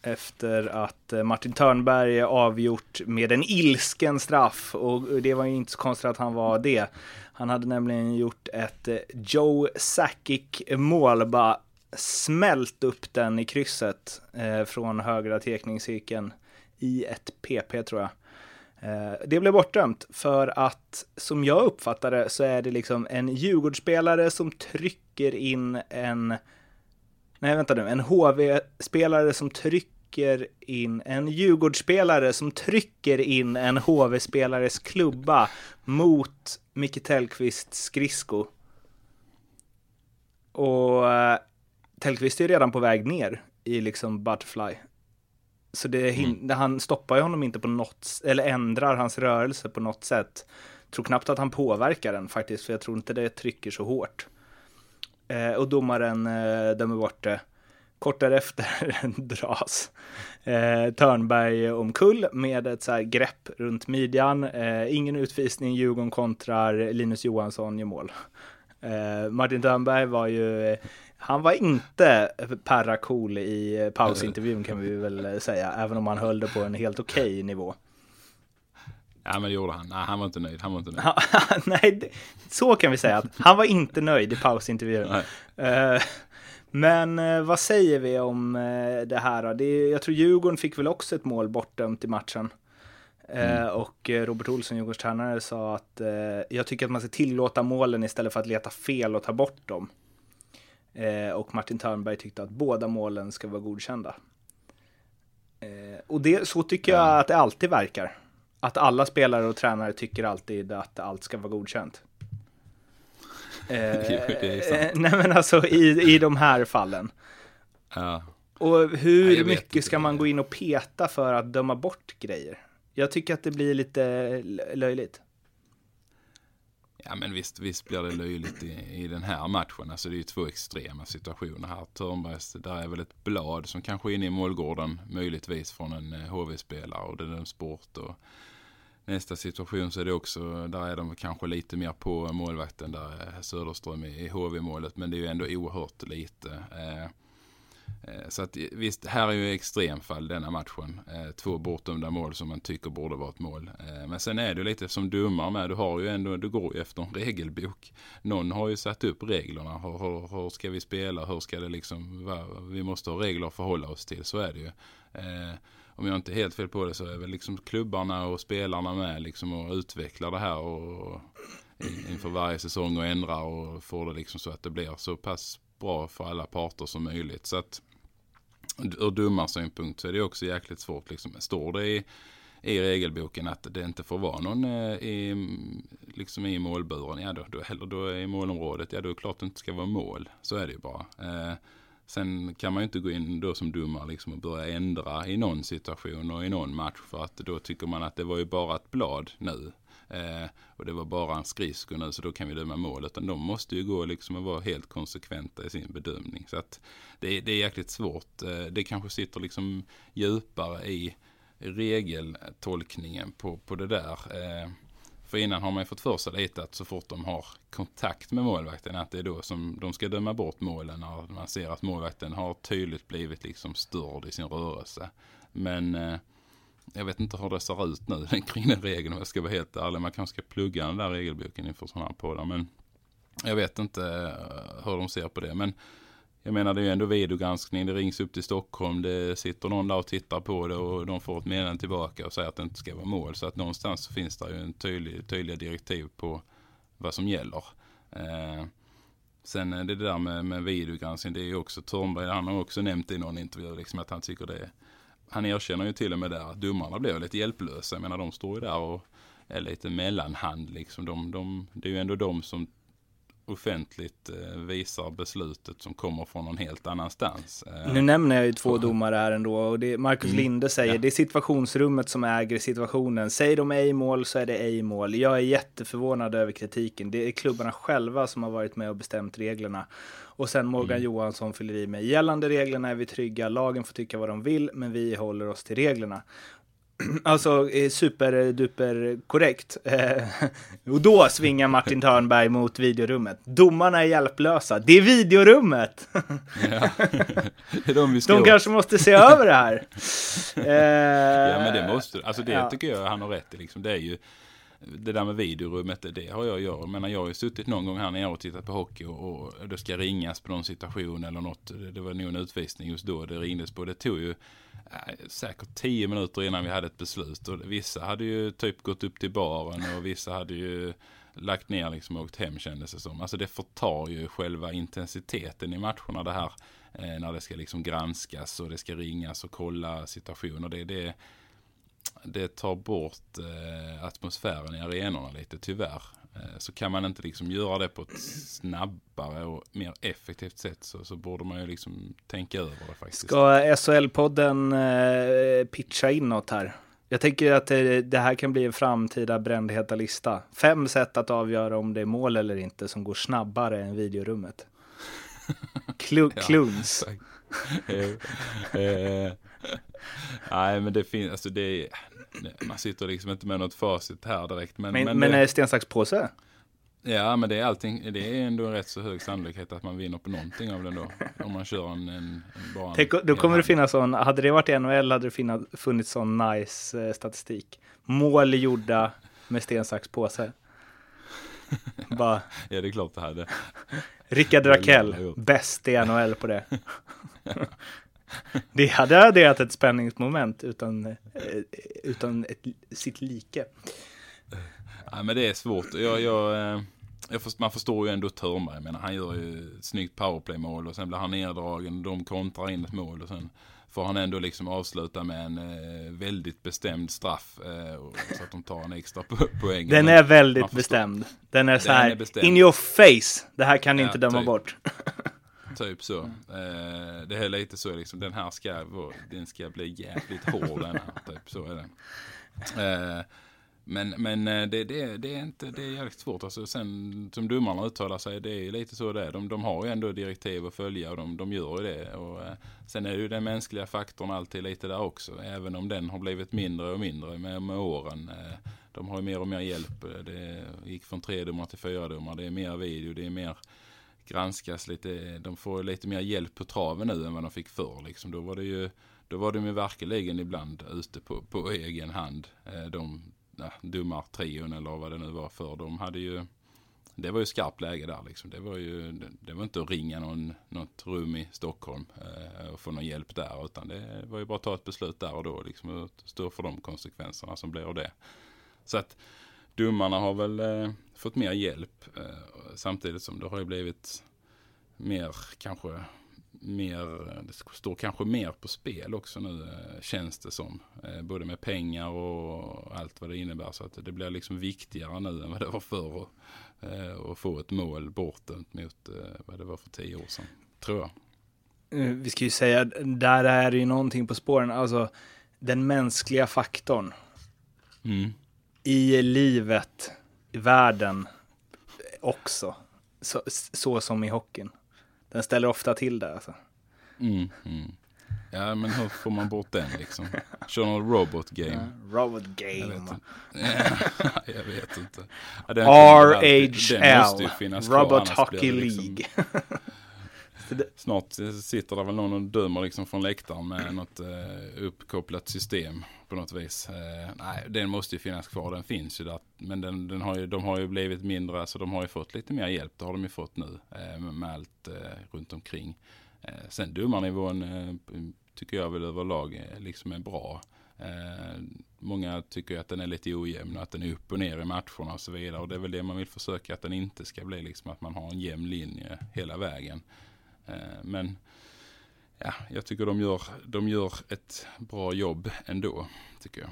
efter att eh, Martin Törnberg avgjort med en ilsken straff. Och det var ju inte så konstigt att han var det. Han hade nämligen gjort ett Joe Sakic mål, bara smält upp den i krysset eh, från högra tekningscirkeln i ett PP tror jag. Eh, det blev bortdömt för att som jag uppfattar det så är det liksom en Djurgårdsspelare som trycker in en Nej, vänta nu. En HV-spelare som trycker in, en Djurgårdsspelare som trycker in en HV-spelares klubba mot Micke Tellqvists skridsko. Och eh, Tellqvist är redan på väg ner i liksom butterfly. Så det hin- han stoppar ju honom inte på något, eller ändrar hans rörelse på något sätt. Tror knappt att han påverkar den faktiskt, för jag tror inte det trycker så hårt. Eh, och domaren eh, dömer bort det. Kort därefter (laughs) dras eh, Törnberg omkull med ett så här grepp runt midjan. Eh, ingen utvisning, Djurgården kontrar, Linus Johansson gör mål. Eh, Martin Törnberg var ju, eh, han var inte perra cool i pausintervjun kan vi väl säga, även om han höll det på en helt okej nivå. Ja men det gjorde han. Nej han var inte nöjd. Han var inte nöjd. (laughs) Nej, så kan vi säga. att Han var inte nöjd i pausintervjun. Nej. Eh, men eh, vad säger vi om eh, det här? Det, är- jag tror Djurgården fick väl också ett mål bortdömt i matchen. Eh, Och Robert Olsson, Djurgårdens tränare, sa att jag tycker att man ska tillåta målen istället för att leta fel och ta bort dem. Eh, och Martin Törnberg tyckte att båda målen ska vara godkända. Eh, och det, så tycker jag att det alltid verkar. Att alla spelare och tränare tycker alltid att allt ska vara godkänt. (laughs) sant. Eh, nej men alltså i, i de här fallen. Ja. Och hur vet mycket ska man gå in och peta för att döma bort grejer? Jag tycker att det blir lite löjligt. Ja men visst, visst blir det löjligt i, i den här matchen. Alltså det är ju två extrema situationer här. Törnbergs, där är väl ett blad som kanske är inne i målgården möjligtvis från en eh, HV-spelare och det är en sport. Och nästa situation så är det också, där är de kanske lite mer på målvakten där eh, Söderström i i HV-målet. Men det är ju ändå oerhört lite. Eh, Eh, så att eh, visst, här är ju extremfall denna matchen. Eh, två bortdömda mål som man tycker borde vara ett mål. Men sen är det ju lite som domar med. Du har ju ändå, du går ju efter en regelbok. Någon har ju satt upp reglerna. Hur, hur, hur ska vi spela? Hur ska det liksom vara? Vi måste ha regler att förhålla oss till. Så är det ju. Eh, Om jag inte är helt fel på det så är väl liksom klubbarna och spelarna med liksom och utvecklar det här och och inför varje säsong och ändrar och får det liksom så att det blir så pass bra för alla parter som möjligt. Så att ur domarsynpunkt så är det också jäkligt svårt. Liksom. Står det i, i regelboken att det inte får vara någon eh, i, liksom i målburen, ja då, då, eller då i målområdet, ja då är det klart det inte ska vara mål. Så är det ju bara. Eh, sen kan man ju inte gå in då som domare liksom och börja ändra i någon situation och i någon match för att då tycker man att det var ju bara ett blad nu. Eh, och det var bara en skridsko nu så då kan vi döma mål. Utan de måste ju gå liksom och vara helt konsekventa i sin bedömning. Så att det, är- det är jäkligt svårt. Eh, det kanske sitter liksom djupare i regeltolkningen på, på det där. Eh, för innan har man ju fått för sig lite att så fort de har kontakt med målvakten att det är då som de ska döma bort målen när man ser att målvakten har tydligt blivit liksom störd i sin rörelse. Men eh, jag vet inte hur det ser ut nu (laughs) kring den regeln om jag ska vara helt ärlig. Man kanske ska plugga den där regelboken inför sådana här poddar. Men jag vet inte eh, hur de ser på det. Men jag menar det är ju ändå videogranskning. Det rings upp till Stockholm. Det sitter någon där och tittar på det och de får ett meddelande tillbaka och säger att det inte ska vara mål. Så att någonstans så finns det ju en tydlig, tydliga direktiv på vad som gäller. Eh, sen är det det där med, med videogranskning. Det är ju också Törnberg. Han har också nämnt i någon intervju liksom att han tycker det är han erkänner ju till och med där att domarna blev lite hjälplösa. Jag menar de står ju där och är lite mellanhand liksom. De, de, det är ju ändå de som offentligt eh, visar beslutet som kommer från någon helt annanstans. Eh, Nu nämner jag ju två domare här ändå och det Marcus Linde säger Ja. det är situationsrummet som äger situationen. Säger de ej mål så är det ej mål. Jag är jätteförvånad över kritiken. Det är klubbarna själva som har varit med och bestämt reglerna. Och sen Morgan Johansson fyller i med gällande reglerna är vi trygga. Lagen får tycka vad de vill, men vi håller oss till reglerna. (clears throat) Alltså eh, superduper korrekt. Eh, (laughs) och då svingar Martin Törnberg mot videorummet. Domarna är hjälplösa. Det är videorummet! (laughs) ja. (laughs) det är de vi ska De åt. kanske måste se över det här. Eh, Ja men det måste, alltså det ja. tycker jag han har rätt i liksom. Det är ju det där med videorummet, det, har jag gjort. göra menar jag har ju suttit någon gång här nere och tittat på hockey och, och det ska ringas på någon situation eller något. Det, det var nog en utvisning just då det ringdes på. Det tog ju äh, säkert tio minuter innan vi hade ett beslut. Och vissa hade ju typ gått upp till baren och vissa hade ju lagt ner liksom och åkt hem kändes det som. Alltså det förtar ju själva intensiteten i matcherna det här. Eh, när det ska liksom granskas och det ska ringas och kolla situationer. Det, det, det tar bort eh, atmosfären i arenorna lite tyvärr. Eh, så kan man inte liksom göra det på ett snabbare och mer effektivt sätt så, så borde man ju liksom tänka över det faktiskt. Ska SHL-podden eh, pitcha in något här? Jag tänker att det, det här kan bli en framtida brändheta lista. Fem sätt att avgöra om det är mål eller inte som går snabbare än videorummet. (laughs) Klu. Kluns. (laughs) (laughs) Nej men det finns, alltså det är, man sitter liksom inte med något facit här direkt. Men, Men, men, men det, sten, sax, påse? Ja men det är allting, det är ändå en rätt så hög sannolikhet att man vinner på någonting av den då. Om man kör en, en, en bara Tänk, då kommer det finnas sån, hade det varit i NHL hade det finna, funnits sån nice eh, statistik. Mål gjorda med sten, sax, påse. (laughs) Bara, Ja det är klart det hade. Rickard Rakell, bäst i NHL på det. (laughs) Det hade adderat ett spänningsmoment utan, eh, utan ett, sitt like. Ja, men det är svårt. Jag, jag, eh, jag först, man förstår ju ändå Törnberg. Jag menar, han gör ju ett snyggt powerplay-mål och sen blir han neddragen. De kontrar in ett mål och sen får han ändå liksom avsluta med en eh, väldigt bestämd straff. Eh, och, så att de tar en extra po- poäng. Den är väldigt bestämd. Den är så Den här, är in your face. Det här kan ni Ja, inte döma typ. bort. Typ så. Eh, det är lite så liksom, den här ska, vara- den ska bli jävligt hård den här. Typ så är den. Eh, men men eh, det, det, det är inte, det är jävligt svårt. Alltså, sen som domarna uttalar sig, det är lite så det är. De, de har ju ändå direktiv att följa och de, de gör ju det. Och, eh, sen är ju den mänskliga faktorn alltid lite där också. Även om den har blivit mindre och mindre med, med åren. Eh, de har ju mer och mer hjälp. Det gick från tre domare till fyra domare. Det är mer video, det är mer granskas lite, de får lite mer hjälp på traven nu än vad de fick förr. Liksom. Då var det ju, då var de ju verkligen ibland ute på, på egen hand. Eh, de ja, domartrion eller vad det nu var för. De hade ju, det var ju skarpt läge där liksom. Det var ju, det var inte att ringa någon, något rum i Stockholm eh, och få någon hjälp där. Utan det var ju bara att ta ett beslut där och då liksom och stå för de konsekvenserna som blir av det. Så att domarna har väl eh, fått mer hjälp eh, samtidigt som det har ju blivit mer kanske mer, det står kanske mer på spel också nu eh, känns det som. Eh, både med pengar och allt vad det innebär så att det blir liksom viktigare nu än vad det var förr och, eh, att få ett mål bortdömt mot vad det var för tio år sedan. Tror jag. Vi ska ju säga, där är det ju någonting på spåren. Alltså, den mänskliga faktorn Mm. I livet, i världen också. Så, så som i hockeyn. Den ställer ofta till det alltså. Mm, mm. Ja men hur får man bort den liksom? Kör någon robot game. Robot Jag vet game. inte. (laughs) jag vet inte. Ja, RHL, Robot Hockey blir det liksom- (laughs) Snart eh, sitter det väl någon och dömer liksom från läktaren med något eh, uppkopplat system på något vis. Eh, nej, den måste ju finnas kvar. Den finns ju där. Men den, den har ju, de har ju blivit mindre, så de har ju fått lite mer hjälp. Det har de ju fått nu eh, med, allt eh, runt omkring. Eh, sen domarnivån eh, tycker jag väl överlag eh, liksom är bra. Eh, många tycker ju att den är lite ojämn och att den är upp och ner i matcherna och så vidare. Och det är väl det man vill försöka att den inte ska bli, liksom att man har en jämn linje hela vägen. Eh, Men ja, jag tycker de gör, de gör ett bra jobb ändå, tycker jag.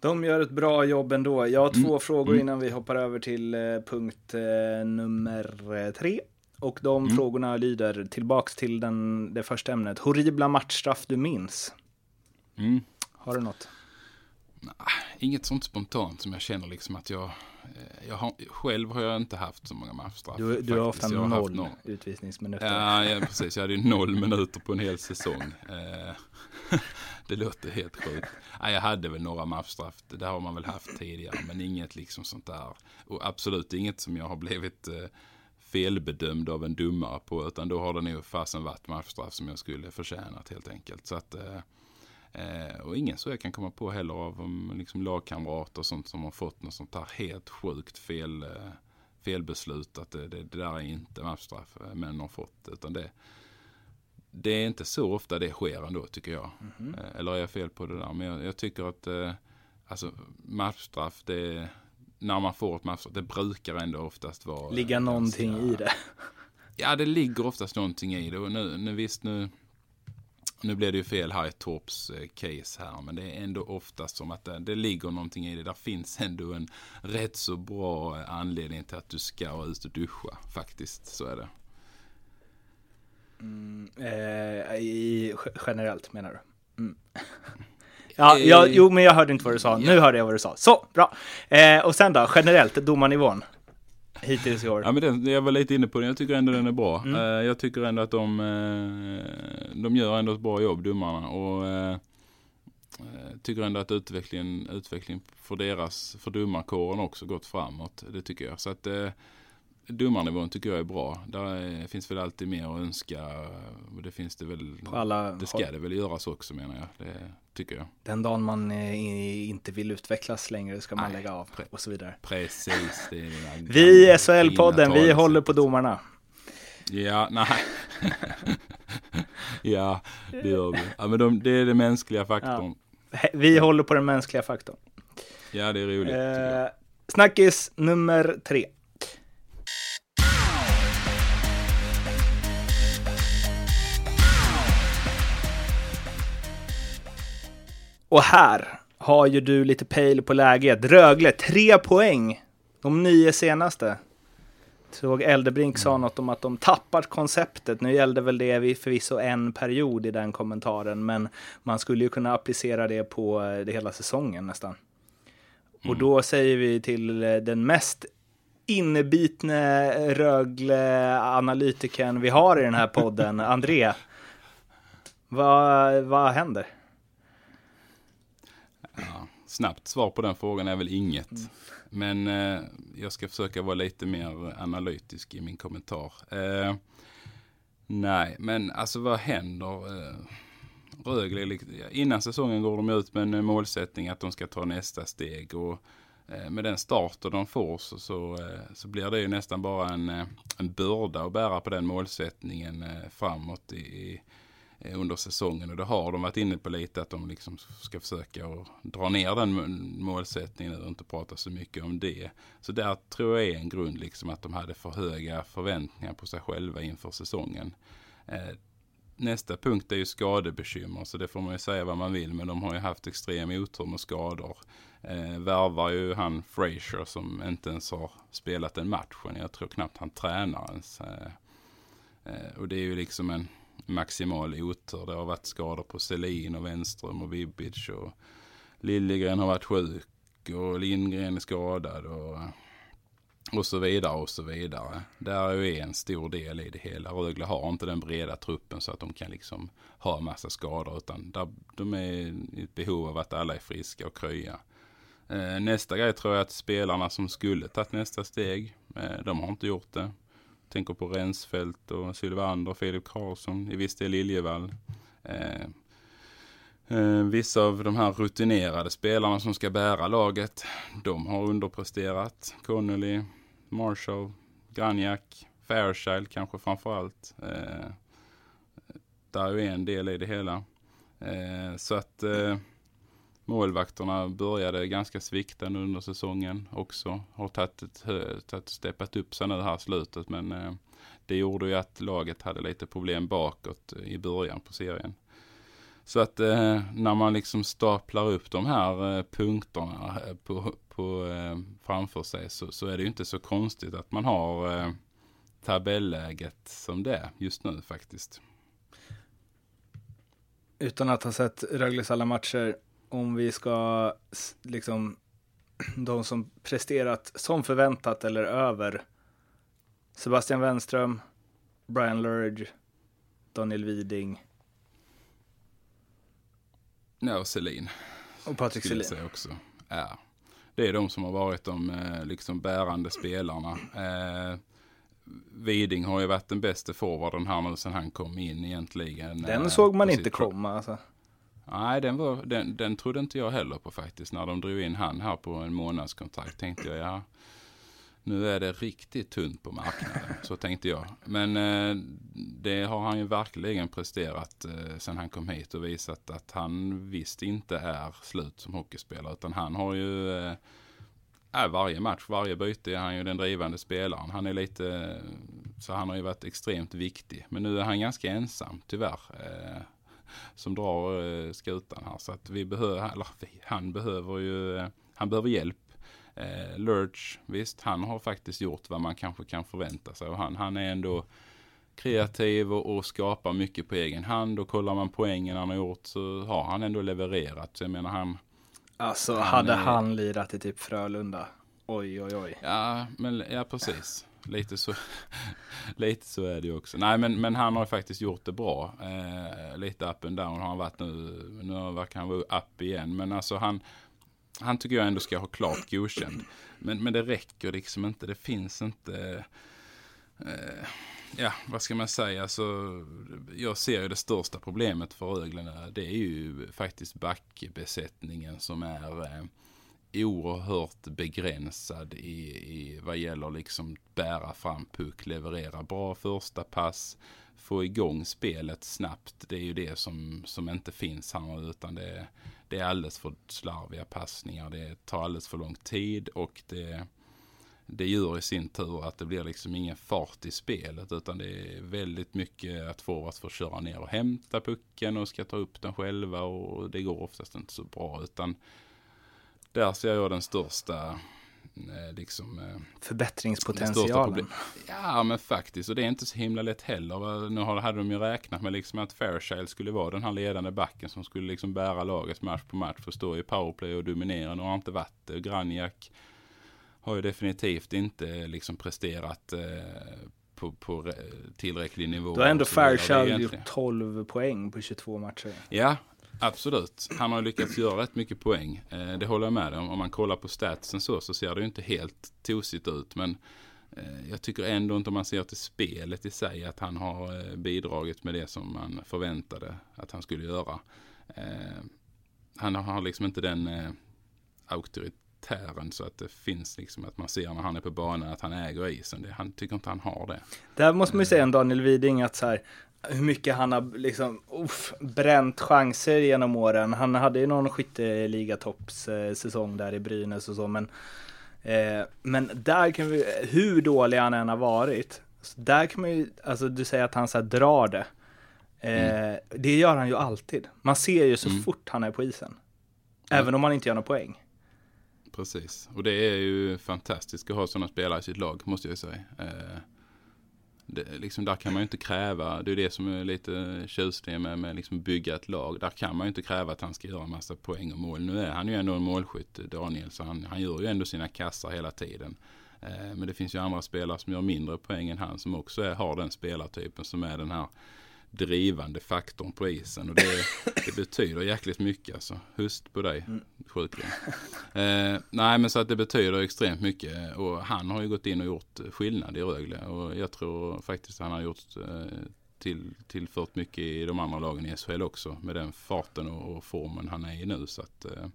De gör ett bra jobb ändå. Jag har två Mm. frågor Mm. innan vi hoppar över till eh, punkt eh, nummer tre. Och de Mm. frågorna lyder tillbaks till den, det första ämnet. Horribla matchstraff du minns. Mm. Har du något? Inget sånt spontant som jag känner liksom att jag, jag har, själv har jag inte haft så många matchstraff. Du, du har ofta Jag har noll någon- utvisningsminuter. Ja, ja, precis. Jag hade ju noll minuter på en hel säsong. Eh, (laughs) det låter helt sjukt. Ja, jag hade väl några matchstraff. Det har man väl haft tidigare. Men inget liksom sånt där. Och absolut inget som jag har blivit eh, felbedömd av en domare på. Utan då har det nog fasen varit matchstraff som jag skulle förtjänat helt enkelt. Så att, eh, och ingen så jag kan komma på heller av liksom lagkamrater och sånt som har fått något sånt där helt sjukt fel. Eh, felbeslut att det, det, det där är inte matchstraff eh, män har fått. Utan det, det är inte så ofta det sker ändå tycker jag. Eh, Eller är jag fel på det där? Men jag, jag tycker att eh, alltså, matchstraff, det, när man får ett matchstraff, det brukar ändå oftast vara. Ligga någonting ganska- i det. Ja, det ligger oftast någonting i det. Och nu, nu visst, nu, nu blev det ju fel här i Torps eh, case här. Men det är ändå oftast som att det, det ligger någonting i det. Där finns ändå en rätt så bra eh, anledning till att du ska ut och duscha. Faktiskt, så är det. Eh, i, generellt menar du? Mm. (laughs) Ja, ja, jo, men jag hörde inte vad du sa. Nu hörde jag vad du sa. Så, bra. Eh, och sen då, generellt, domarnivån. Hittills i år. Ja, men den, jag var lite inne på den. Jag tycker ändå den är bra. Mm. Eh, jag tycker ändå att de, eh, de gör ändå ett bra jobb, domarna. Och eh, tycker ändå att utvecklingen, utvecklingen för deras, för domarkåren också gått framåt. Det tycker jag. Så att domarnivån tycker jag är bra. Där är, finns väl alltid mer att önska. Och det finns det väl. På alla det ska det väl göras också menar jag. Det tycker jag. Den dagen man eh, inte vill utvecklas längre ska man Nej, lägga av och så vidare. Precis. Det är Vi i SHL-podden, vi håller på domarna. Ja, nej. (laughs) ja, det gör vi. Ja, men de, det är den mänskliga faktorn. He- Vi håller på den mänskliga faktorn. Ja, det är roligt. Eh, snackis nummer tre. Och här har ju du lite pejl på läget. Rögle, tre poäng. De nio senaste. Såg Eldebrink sa något om att de tappat konceptet. Nu gällde väl det vid förvisso en period i den kommentaren, men man skulle ju kunna applicera det på eh, det hela säsongen nästan. Och då säger vi till eh, den mest innebitne Rögle-analytikern vi har i den här podden, (laughs) André. Vad, vad händer? Snabbt svar på den frågan är väl inget. Men eh, jag ska försöka vara lite mer analytisk i min kommentar. Eh, nej, men alltså vad händer? Eh, Rögle, innan säsongen går de ut med en målsättning att de ska ta nästa steg. Och eh, med den starten de får så, så, eh, så blir det ju nästan bara en, eh, en börda att bära på den målsättningen framåt i, i, Eh, under säsongen. Och det har de varit inne på lite att de liksom ska försöka dra ner den målsättningen och inte prata så mycket om det. Så där tror jag är en grund liksom att de hade för höga förväntningar på sig själva inför säsongen. Eh, nästa punkt är ju skadebekymmer, så det får man ju säga vad man vill, men de har ju haft extrem otur med skador. Eh, värvar ju han Frazier som inte ens har spelat en match. Jag tror knappt han tränar ens. Eh, eh och det är ju liksom en maximal otur. Det har varit skador på Selin och Wenström och Vibic och Liljegren har varit sjuk och Lindgren är skadad och, och så vidare och så vidare. Där är ju en stor del i det hela. Rögle har inte den breda truppen så att de kan liksom ha massa skador utan där, de är i ett behov av att alla är friska och krya. Eh, nästa grej tror jag att spelarna som skulle tagit nästa steg, eh, de har inte gjort det. Tänker på Rensfeldt och Sylvander, Filip Karlsson, i viss del Liljevall. Eh, eh, vissa av de här rutinerade spelarna som ska bära laget, de har underpresterat. Connolly, Marshall, Granjak, Fairchild kanske framförallt. Eh, där är ju en del i det hela. Eh, så att eh, målvakterna började ganska sviktande under säsongen också. Har tagit ett, eh, tagit, steppat upp sig nu här slutet men eh, det gjorde ju att laget hade lite problem bakåt eh, i början på serien. Så att eh, när man liksom staplar upp de här eh, punkterna eh, på, på, eh, framför sig så, så är det ju inte så konstigt att man har eh, tabelläget som det är just nu faktiskt. Utan att ha sett Rögles alla matcher, om vi ska liksom de som presterat som förväntat eller över Sebastian Wenström, Brian Lurge, Daniel Widing Ja, och Selin. och Patrik Selin. också. Ja. Det är de som har varit de eh, liksom bärande spelarna. Eh, Widing har ju varit den bästa forwarden här nu sedan han kom in egentligen. Den eh, såg man inte komma alltså. Nej, den, var, den, den trodde inte jag heller på faktiskt. När de drog in han här på en månadskontrakt tänkte jag, ja, nu är det riktigt tunt på marknaden. Så tänkte jag. Men eh, det har han ju verkligen presterat eh, sen han kom hit och visat att han visst inte är slut som hockeyspelare. Utan han har ju, eh, varje match, varje byte är han ju den drivande spelaren. Han är lite, så han har ju varit extremt viktig. Men nu är han ganska ensam, tyvärr. Eh, som drar eh, skutan här. Så att vi behöver, eller han behöver ju, eh, han behöver hjälp. Eh, Lurch, visst, han har faktiskt gjort vad man kanske kan förvänta sig. Och han, han är ändå kreativ och, och skapar mycket på egen hand. Och kollar man poängen han har gjort så har han ändå levererat. Så jag menar han, Alltså Han hade är- han lirat i typ Frölunda. Oj, oj, oj. Ja, men, ja precis. Lite så, (laughs) lite så är det ju också. Nej, men, men han har faktiskt gjort det bra. Eh, lite up and down har han varit nu. Nu verkar han vara up igen. Men alltså han, han tycker jag ändå ska ha klart godkänd. Men, men det räcker liksom inte. Det finns inte... Eh, ja, vad ska man säga? Alltså, jag ser ju det största problemet för Rögle. Det är ju faktiskt backbesättningen som är... Eh, oerhört begränsad i, i vad gäller liksom bära fram puck, leverera bra första pass, få igång spelet snabbt. Det är ju det som, som inte finns här utan det, det är alldeles för slarviga passningar. Det tar alldeles för lång tid och det, det gör i sin tur att det blir liksom ingen fart i spelet utan det är väldigt mycket att forwards får köra ner och hämta pucken och ska ta upp den själva och det går oftast inte så bra utan där ser jag den största eh, liksom, eh, Förbättringspotentialen. Ja, men faktiskt. Och det är inte så himla lätt heller. Nu hade de ju räknat med liksom att Fairchild skulle vara den här ledande backen som skulle liksom bära laget match på match. Få stå i powerplay och dominera. Nu har inte varit det. Granjak har ju definitivt inte liksom presterat eh, på, på tillräcklig nivå. Då har ändå Fairchild gjort 12 poäng på 22 matcher. Ja, Absolut. Han har lyckats göra rätt mycket poäng. Eh, det håller jag med om. Om man kollar på statsen så, så ser det ju inte helt tosigt ut. Men eh, jag tycker ändå inte om man ser till spelet i sig att han har eh, bidragit med det som man förväntade att han skulle göra. Han har liksom inte den auktoritären så att det finns liksom att man ser när han är på banan att han äger isen. Det, han tycker inte han har det. Där måste man ju säga en Daniel Widing att så här, hur mycket han har liksom, uff, bränt chanser genom åren. Han hade ju någon skytteligatoppssäsong där i Brynäs och så, men, eh, men där kan vi, hur dålig han än har varit, där kan man ju, alltså du säger att han så drar det. Eh, mm. Det gör han ju alltid. Man ser ju så mm. fort han är på isen. Även om han inte gör några poäng. Precis, och det är ju fantastiskt att ha sådana spelare i sitt lag, måste jag säga. Eh, det, liksom, där kan man ju inte kräva, det är det som är lite tjusningen med, med liksom bygga ett lag. Där kan man ju inte kräva att han ska göra en massa poäng och mål. Nu är han ju ändå en målskytt, Daniel, så han, han gör ju ändå sina kassar hela tiden. Eh, men det finns ju andra spelare som gör mindre poäng än han som också är, har den spelartypen som är den här drivande faktorn på isen. Och det, det betyder jäkligt mycket alltså. Hust på dig, mm. sjukligen. Eh, nej men så att det betyder extremt mycket. Och han har ju gått in och gjort skillnad i Rögle. Och jag tror faktiskt han har gjort eh, till, tillfört mycket i de andra lagen i SHL också. Med den farten och, och formen han är i nu. Så att, eh,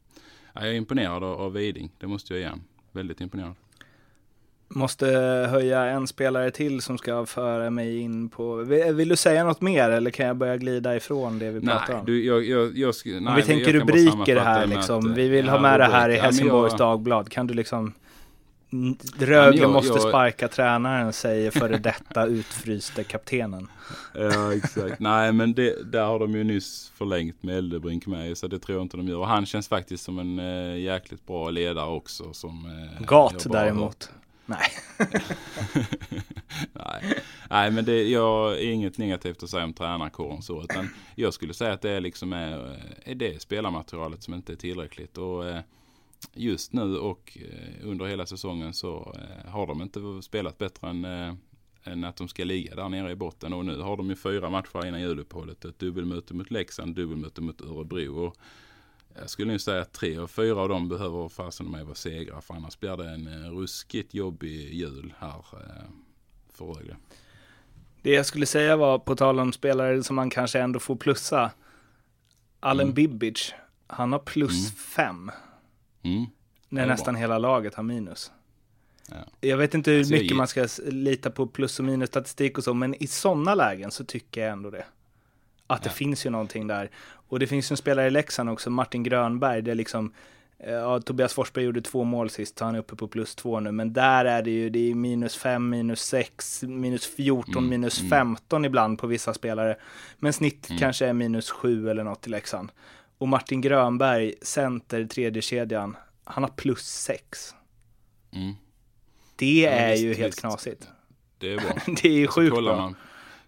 jag är imponerad av, av Widing, det måste jag ge Väldigt imponerad. Måste höja en spelare till som ska föra mig in på... Vill du säga något mer eller kan jag börja glida ifrån det vi pratar om? Du, jag, jag, jag, nej, vi tänker rubriker här liksom. Att, vi vill ha med det här i Helsingborgs Dagblad. Kan du liksom... Rögle måste sparka tränaren, säger före detta utfryste kaptenen. Ja, exakt. Nej, men det, där har de ju nyss förlängt med Eldebrink med, så det tror jag inte de gör. Och han känns faktiskt som en äh, jäkligt bra ledare också. Som, äh, Gat däremot. Nej. (laughs) Nej. Nej, men det, jag är inget negativt att säga om tränarkåren så. Utan jag skulle säga att det är liksom är, är det spelarmaterialet som inte är tillräckligt. Och eh, just nu och eh, under hela säsongen så har de inte spelat bättre än, än att de ska ligga där nere i botten. Och nu har de ju fyra matcher innan juluppehållet. Ett dubbelmöte mot Leksand, dubbelmöte mot Örebro. Och jag skulle nog säga att tre och fyra av dem behöver fasen med vara segrar. För annars blir det en eh, ruskigt jobbig jul här eh, för Rögle. Det jag skulle säga var, på tal om spelare som man kanske ändå får plussa. Allen mm. Bibic, han har plus mm. fem. Mm. När nästan bra. hela laget har minus. Ja. Jag vet inte hur alltså, mycket man ska lita på plus och minus statistik och så, men i sådana lägen så tycker jag ändå det. Att det finns ju någonting där. Och det finns en spelare i Leksand också, Martin Grönberg, det är liksom eh, Ja, Tobias Forsberg gjorde två mål sist, så han är uppe på plus två nu. Men där är det ju, det är minus fem, minus sex, minus 14, mm, minus mm. 15 ibland på vissa spelare. Men snitt mm. kanske är minus sju eller något i Leksand. Och Martin Grönberg, center, tredje kedjan, han har plus sex. Mm. Det är visst, ju helt visst. knasigt. Det är bra. (laughs) det är ju sjukt bra. Man,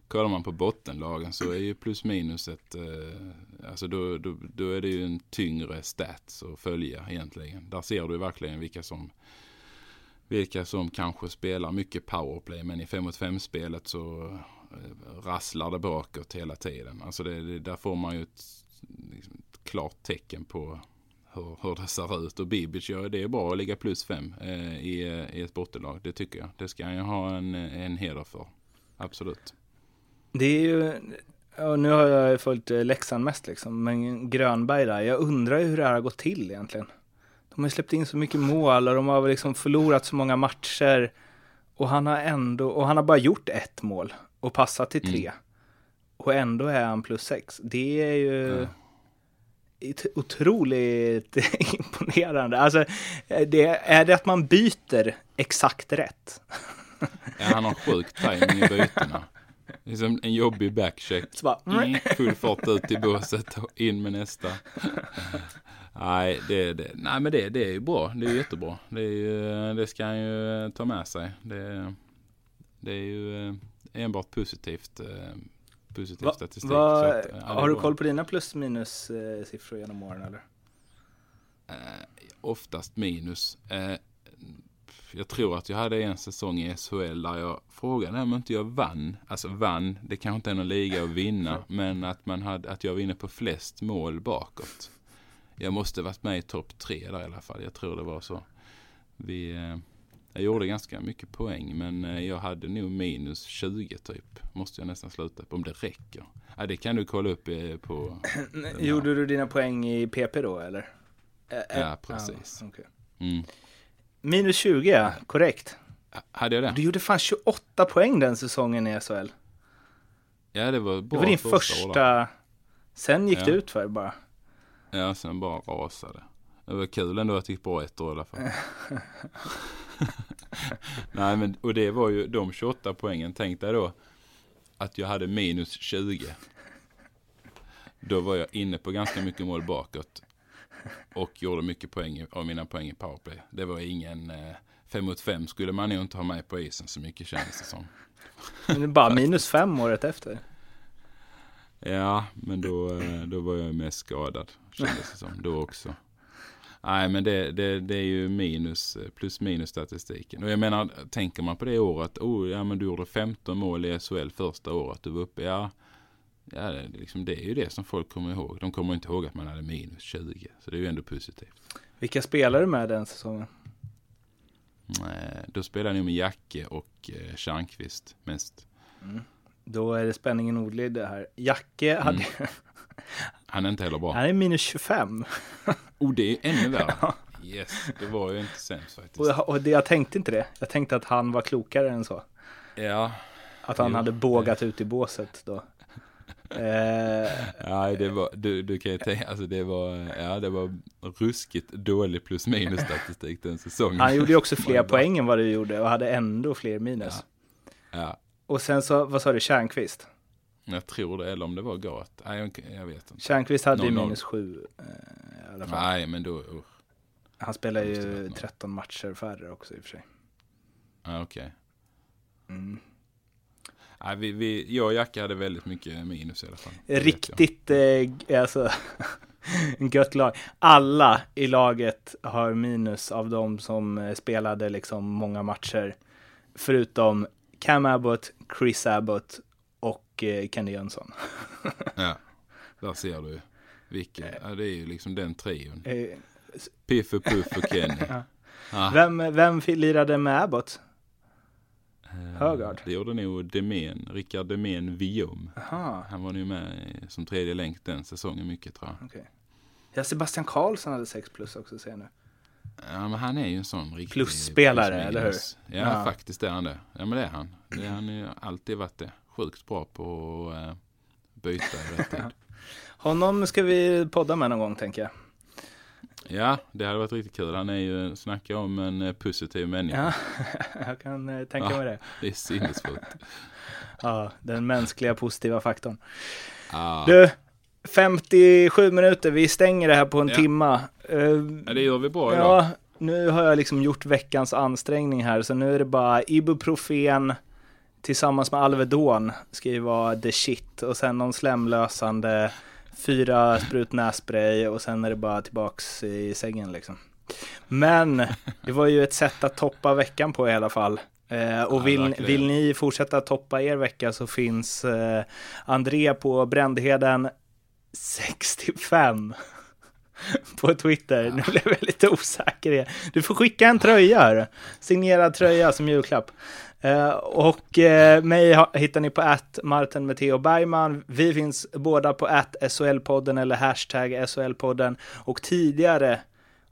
kollar man på bottenlagen så är ju plus minus ett, eh, alltså då, då, då, är det ju en tyngre stats att följa egentligen. Där ser du verkligen vilka som vilka som kanske spelar mycket powerplay men i 5 mot 5 spelet så eh, rasslar det bakåt hela tiden. Alltså det, det, där får man ju ett, liksom, ett klart tecken på hur, hur, det ser ut. Och Bibic ja det är bra att ligga plus fem eh, i, eh, i ett bottenlag. Det tycker jag. Det ska han ju ha en, en heder för. Absolut. Det är ju, ja, nu har jag följt eh, Leksand mest liksom, men Grönberg där, jag undrar ju hur det här har gått till egentligen. De har släppt in så mycket mål och de har liksom förlorat så många matcher. Och han har ändå, och han har bara gjort ett mål och passat till tre. Mm. Och ändå är han plus sex. Det är ju... Mm. otroligt (laughs) imponerande. Alltså, det, är det att man byter exakt rätt? Ja, han har sjuk timing i bytena. (laughs) Liksom en jobbig backcheck. Bara, Mm, full fart ut i båset och in med nästa. Nej, det, det, nej men det, det är ju bra. Det är jättebra. Det, är ju, det ska han ju ta med sig. Det, det är ju eh, enbart positivt. eh, Positiv Va, statistik. Så att, ja, det är har du koll på dina plus minus eh, siffror genom åren eller? Eh, oftast minus. Eh, jag tror att jag hade en säsong i SHL där jag frågade om inte jag vann. Alltså vann, det kanske inte är någon liga att vinna. (laughs) men att, man hade, att jag var inne på flest mål bakåt. Jag måste varit med i topp tre där i alla fall. Jag tror det var så. Vi, eh, jag gjorde ganska mycket poäng men eh, jag hade nog minus 20 typ. Måste jag nästan sluta på om det räcker. Ja, det kan du kolla upp eh, på. (clears throat) Gjorde du dina poäng i PP då eller? Ja, precis. ja, okej. Mm. Minus 20, ja, korrekt. Hade jag det? Du gjorde fan 28 poäng den säsongen i SHL. Ja, det var Det bra var din första år. Sen gick Ja. det ut för bara. Ja, sen bara rasade. Det var kul ändå att det gick bra ett år i alla fall. (laughs) Nej, men och det var ju de 28 poängen. Tänk dig då att jag hade minus 20. Då var jag inne på ganska mycket mål bakåt. Och gjorde mycket poäng av mina poäng i powerplay. Det var ingen... Eh, fem mot fem skulle man nog inte ha med på isen så mycket känns det som. Men det är bara (laughs) minus fem året efter. Ja, men då, eh, då var jag mest skadad. Kändes det som. Då också. Nej, men det, det, det är ju minus, eh, plus minus statistiken. Och jag menar, tänker man på det året. Oh, ja men du gjorde 15 mål i SHL första året. Du var uppe, ja. Ja, det, är liksom, det är ju det som folk kommer ihåg. De kommer inte ihåg att man hade minus 20. Så det är ju ändå positivt. Vilka spelade du med den säsongen? Då spelade jag med Jacke och eh, Tjärnqvist mest. Då är det spänningen ordlig det här. Jacke hade... Mm. (laughs) Han är inte heller bra. Han är minus 25. (laughs) Oh, det är ännu värre. (laughs) Yes, det var ju inte sämst faktiskt. Och, jag- och det, jag tänkte inte det. Jag tänkte att han var klokare än så. Ja, Att han Jo, hade bågat ut i båset då. Eh, Nej, det var, du, du kan ju tänka, alltså det var, ja det var ruskigt dålig plus minus statistik den säsongen. han gjorde ju också (laughs) fler poäng än vad du gjorde och hade ändå fler minus. Ja, Och sen så, vad sa du, Kärnqvist? jag tror det, eller om det var Gat. Nej, jag, jag vet inte. Kärnqvist hade ju minus 7 eh, i alla fall. Nej, men då, usch. Han spelar ju varit noll. 13 matcher färre också i och för sig. Ja, okej. Mm. Nej, vi, vi, jag och Jacke hade väldigt mycket minus i alla fall. Riktigt, eh, alltså, (laughs) gött lag. Alla i laget har minus av de som eh, spelade liksom många matcher. Förutom Cam Abbott, Chris Abbott och eh, Kenny Jönsson. (laughs) Ja, där ser du. Vilken, ja, det är ju liksom den trion. Eh, Piff och Puff och Kenny. (laughs) Ja. Vem, vem lirade med Abbott? Eh, Högard. Det gjorde nog Demén, Rickard Demén Vium. Aha, Han var nu med som tredje länk den säsongen mycket tror jag. okej. Ja, Sebastian Karlsson hade 6 plus också ser jag nu. Ja men han är ju en sån riktig Plusspelare, plus eller hur? Ja, Ja. faktiskt är han det. Ja men det är han. Det, han har ju alltid varit det. Sjukt bra på att eh, byta i rätt tid. Honom ska vi podda med någon gång tänker jag. Ja, det hade varit riktigt kul. Han är ju, snacka om en eh, positiv människa. Ja, (laughs) jag kan eh, tänka Ja. mig det. Det är sinnessjukt. (laughs) Ja, den mänskliga positiva faktorn. Ah. Du, 57 minuter, vi stänger det här på en Ja. timma. Eh, Ja, det gör vi bra idag. ja, nu har jag liksom gjort veckans ansträngning här, så nu är det bara Ibuprofen tillsammans med Alvedon ska ju vara the shit och sen någon slemlösande, fyra sprut nässpray och sen är det bara tillbaks i sängen liksom. Men det var ju ett sätt att toppa veckan på i alla fall. Eh, och Ja, vill, vill ni fortsätta toppa er vecka så finns eh, André på Brändheden 65 (laughs) på Twitter. Nu blev jag lite osäker. Du får skicka en tröja, signerad tröja som julklapp. Eh, och eh, mig hittar ni på att Martin med Theo Bergman. Vi finns båda på att SHL-podden eller hashtag SHL-podden. Och tidigare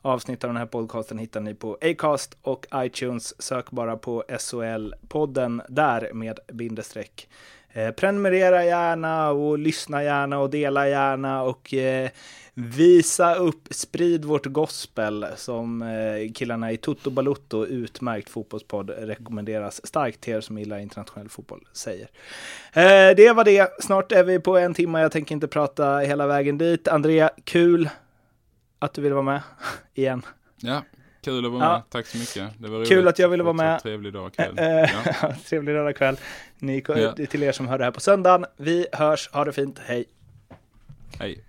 avsnitt av den här podcasten hittar ni på Acast och iTunes. Sök bara på SHL-podden där med bindestreck. Eh, prenumerera gärna och lyssna gärna och dela gärna och eh, visa upp, sprid vårt gospel som eh, killarna i Toto Balutto, utmärkt fotbollspodd, rekommenderas starkt till er som gillar internationell fotboll, säger. Eh, det var det, snart är vi på en timme, jag tänker inte prata hela vägen dit. Andrea, kul att du ville vara med (laughs) igen. Ja, kul att vara med. Tack så mycket. Det var roligt. Kul att jag ville vara med. Trevlig dag kväll. Eh, Ja. (laughs) Trevlig lördagkväll. Ni, Ja. Till er som hör det här på söndagen. Vi hörs, ha det fint, hej. Hej.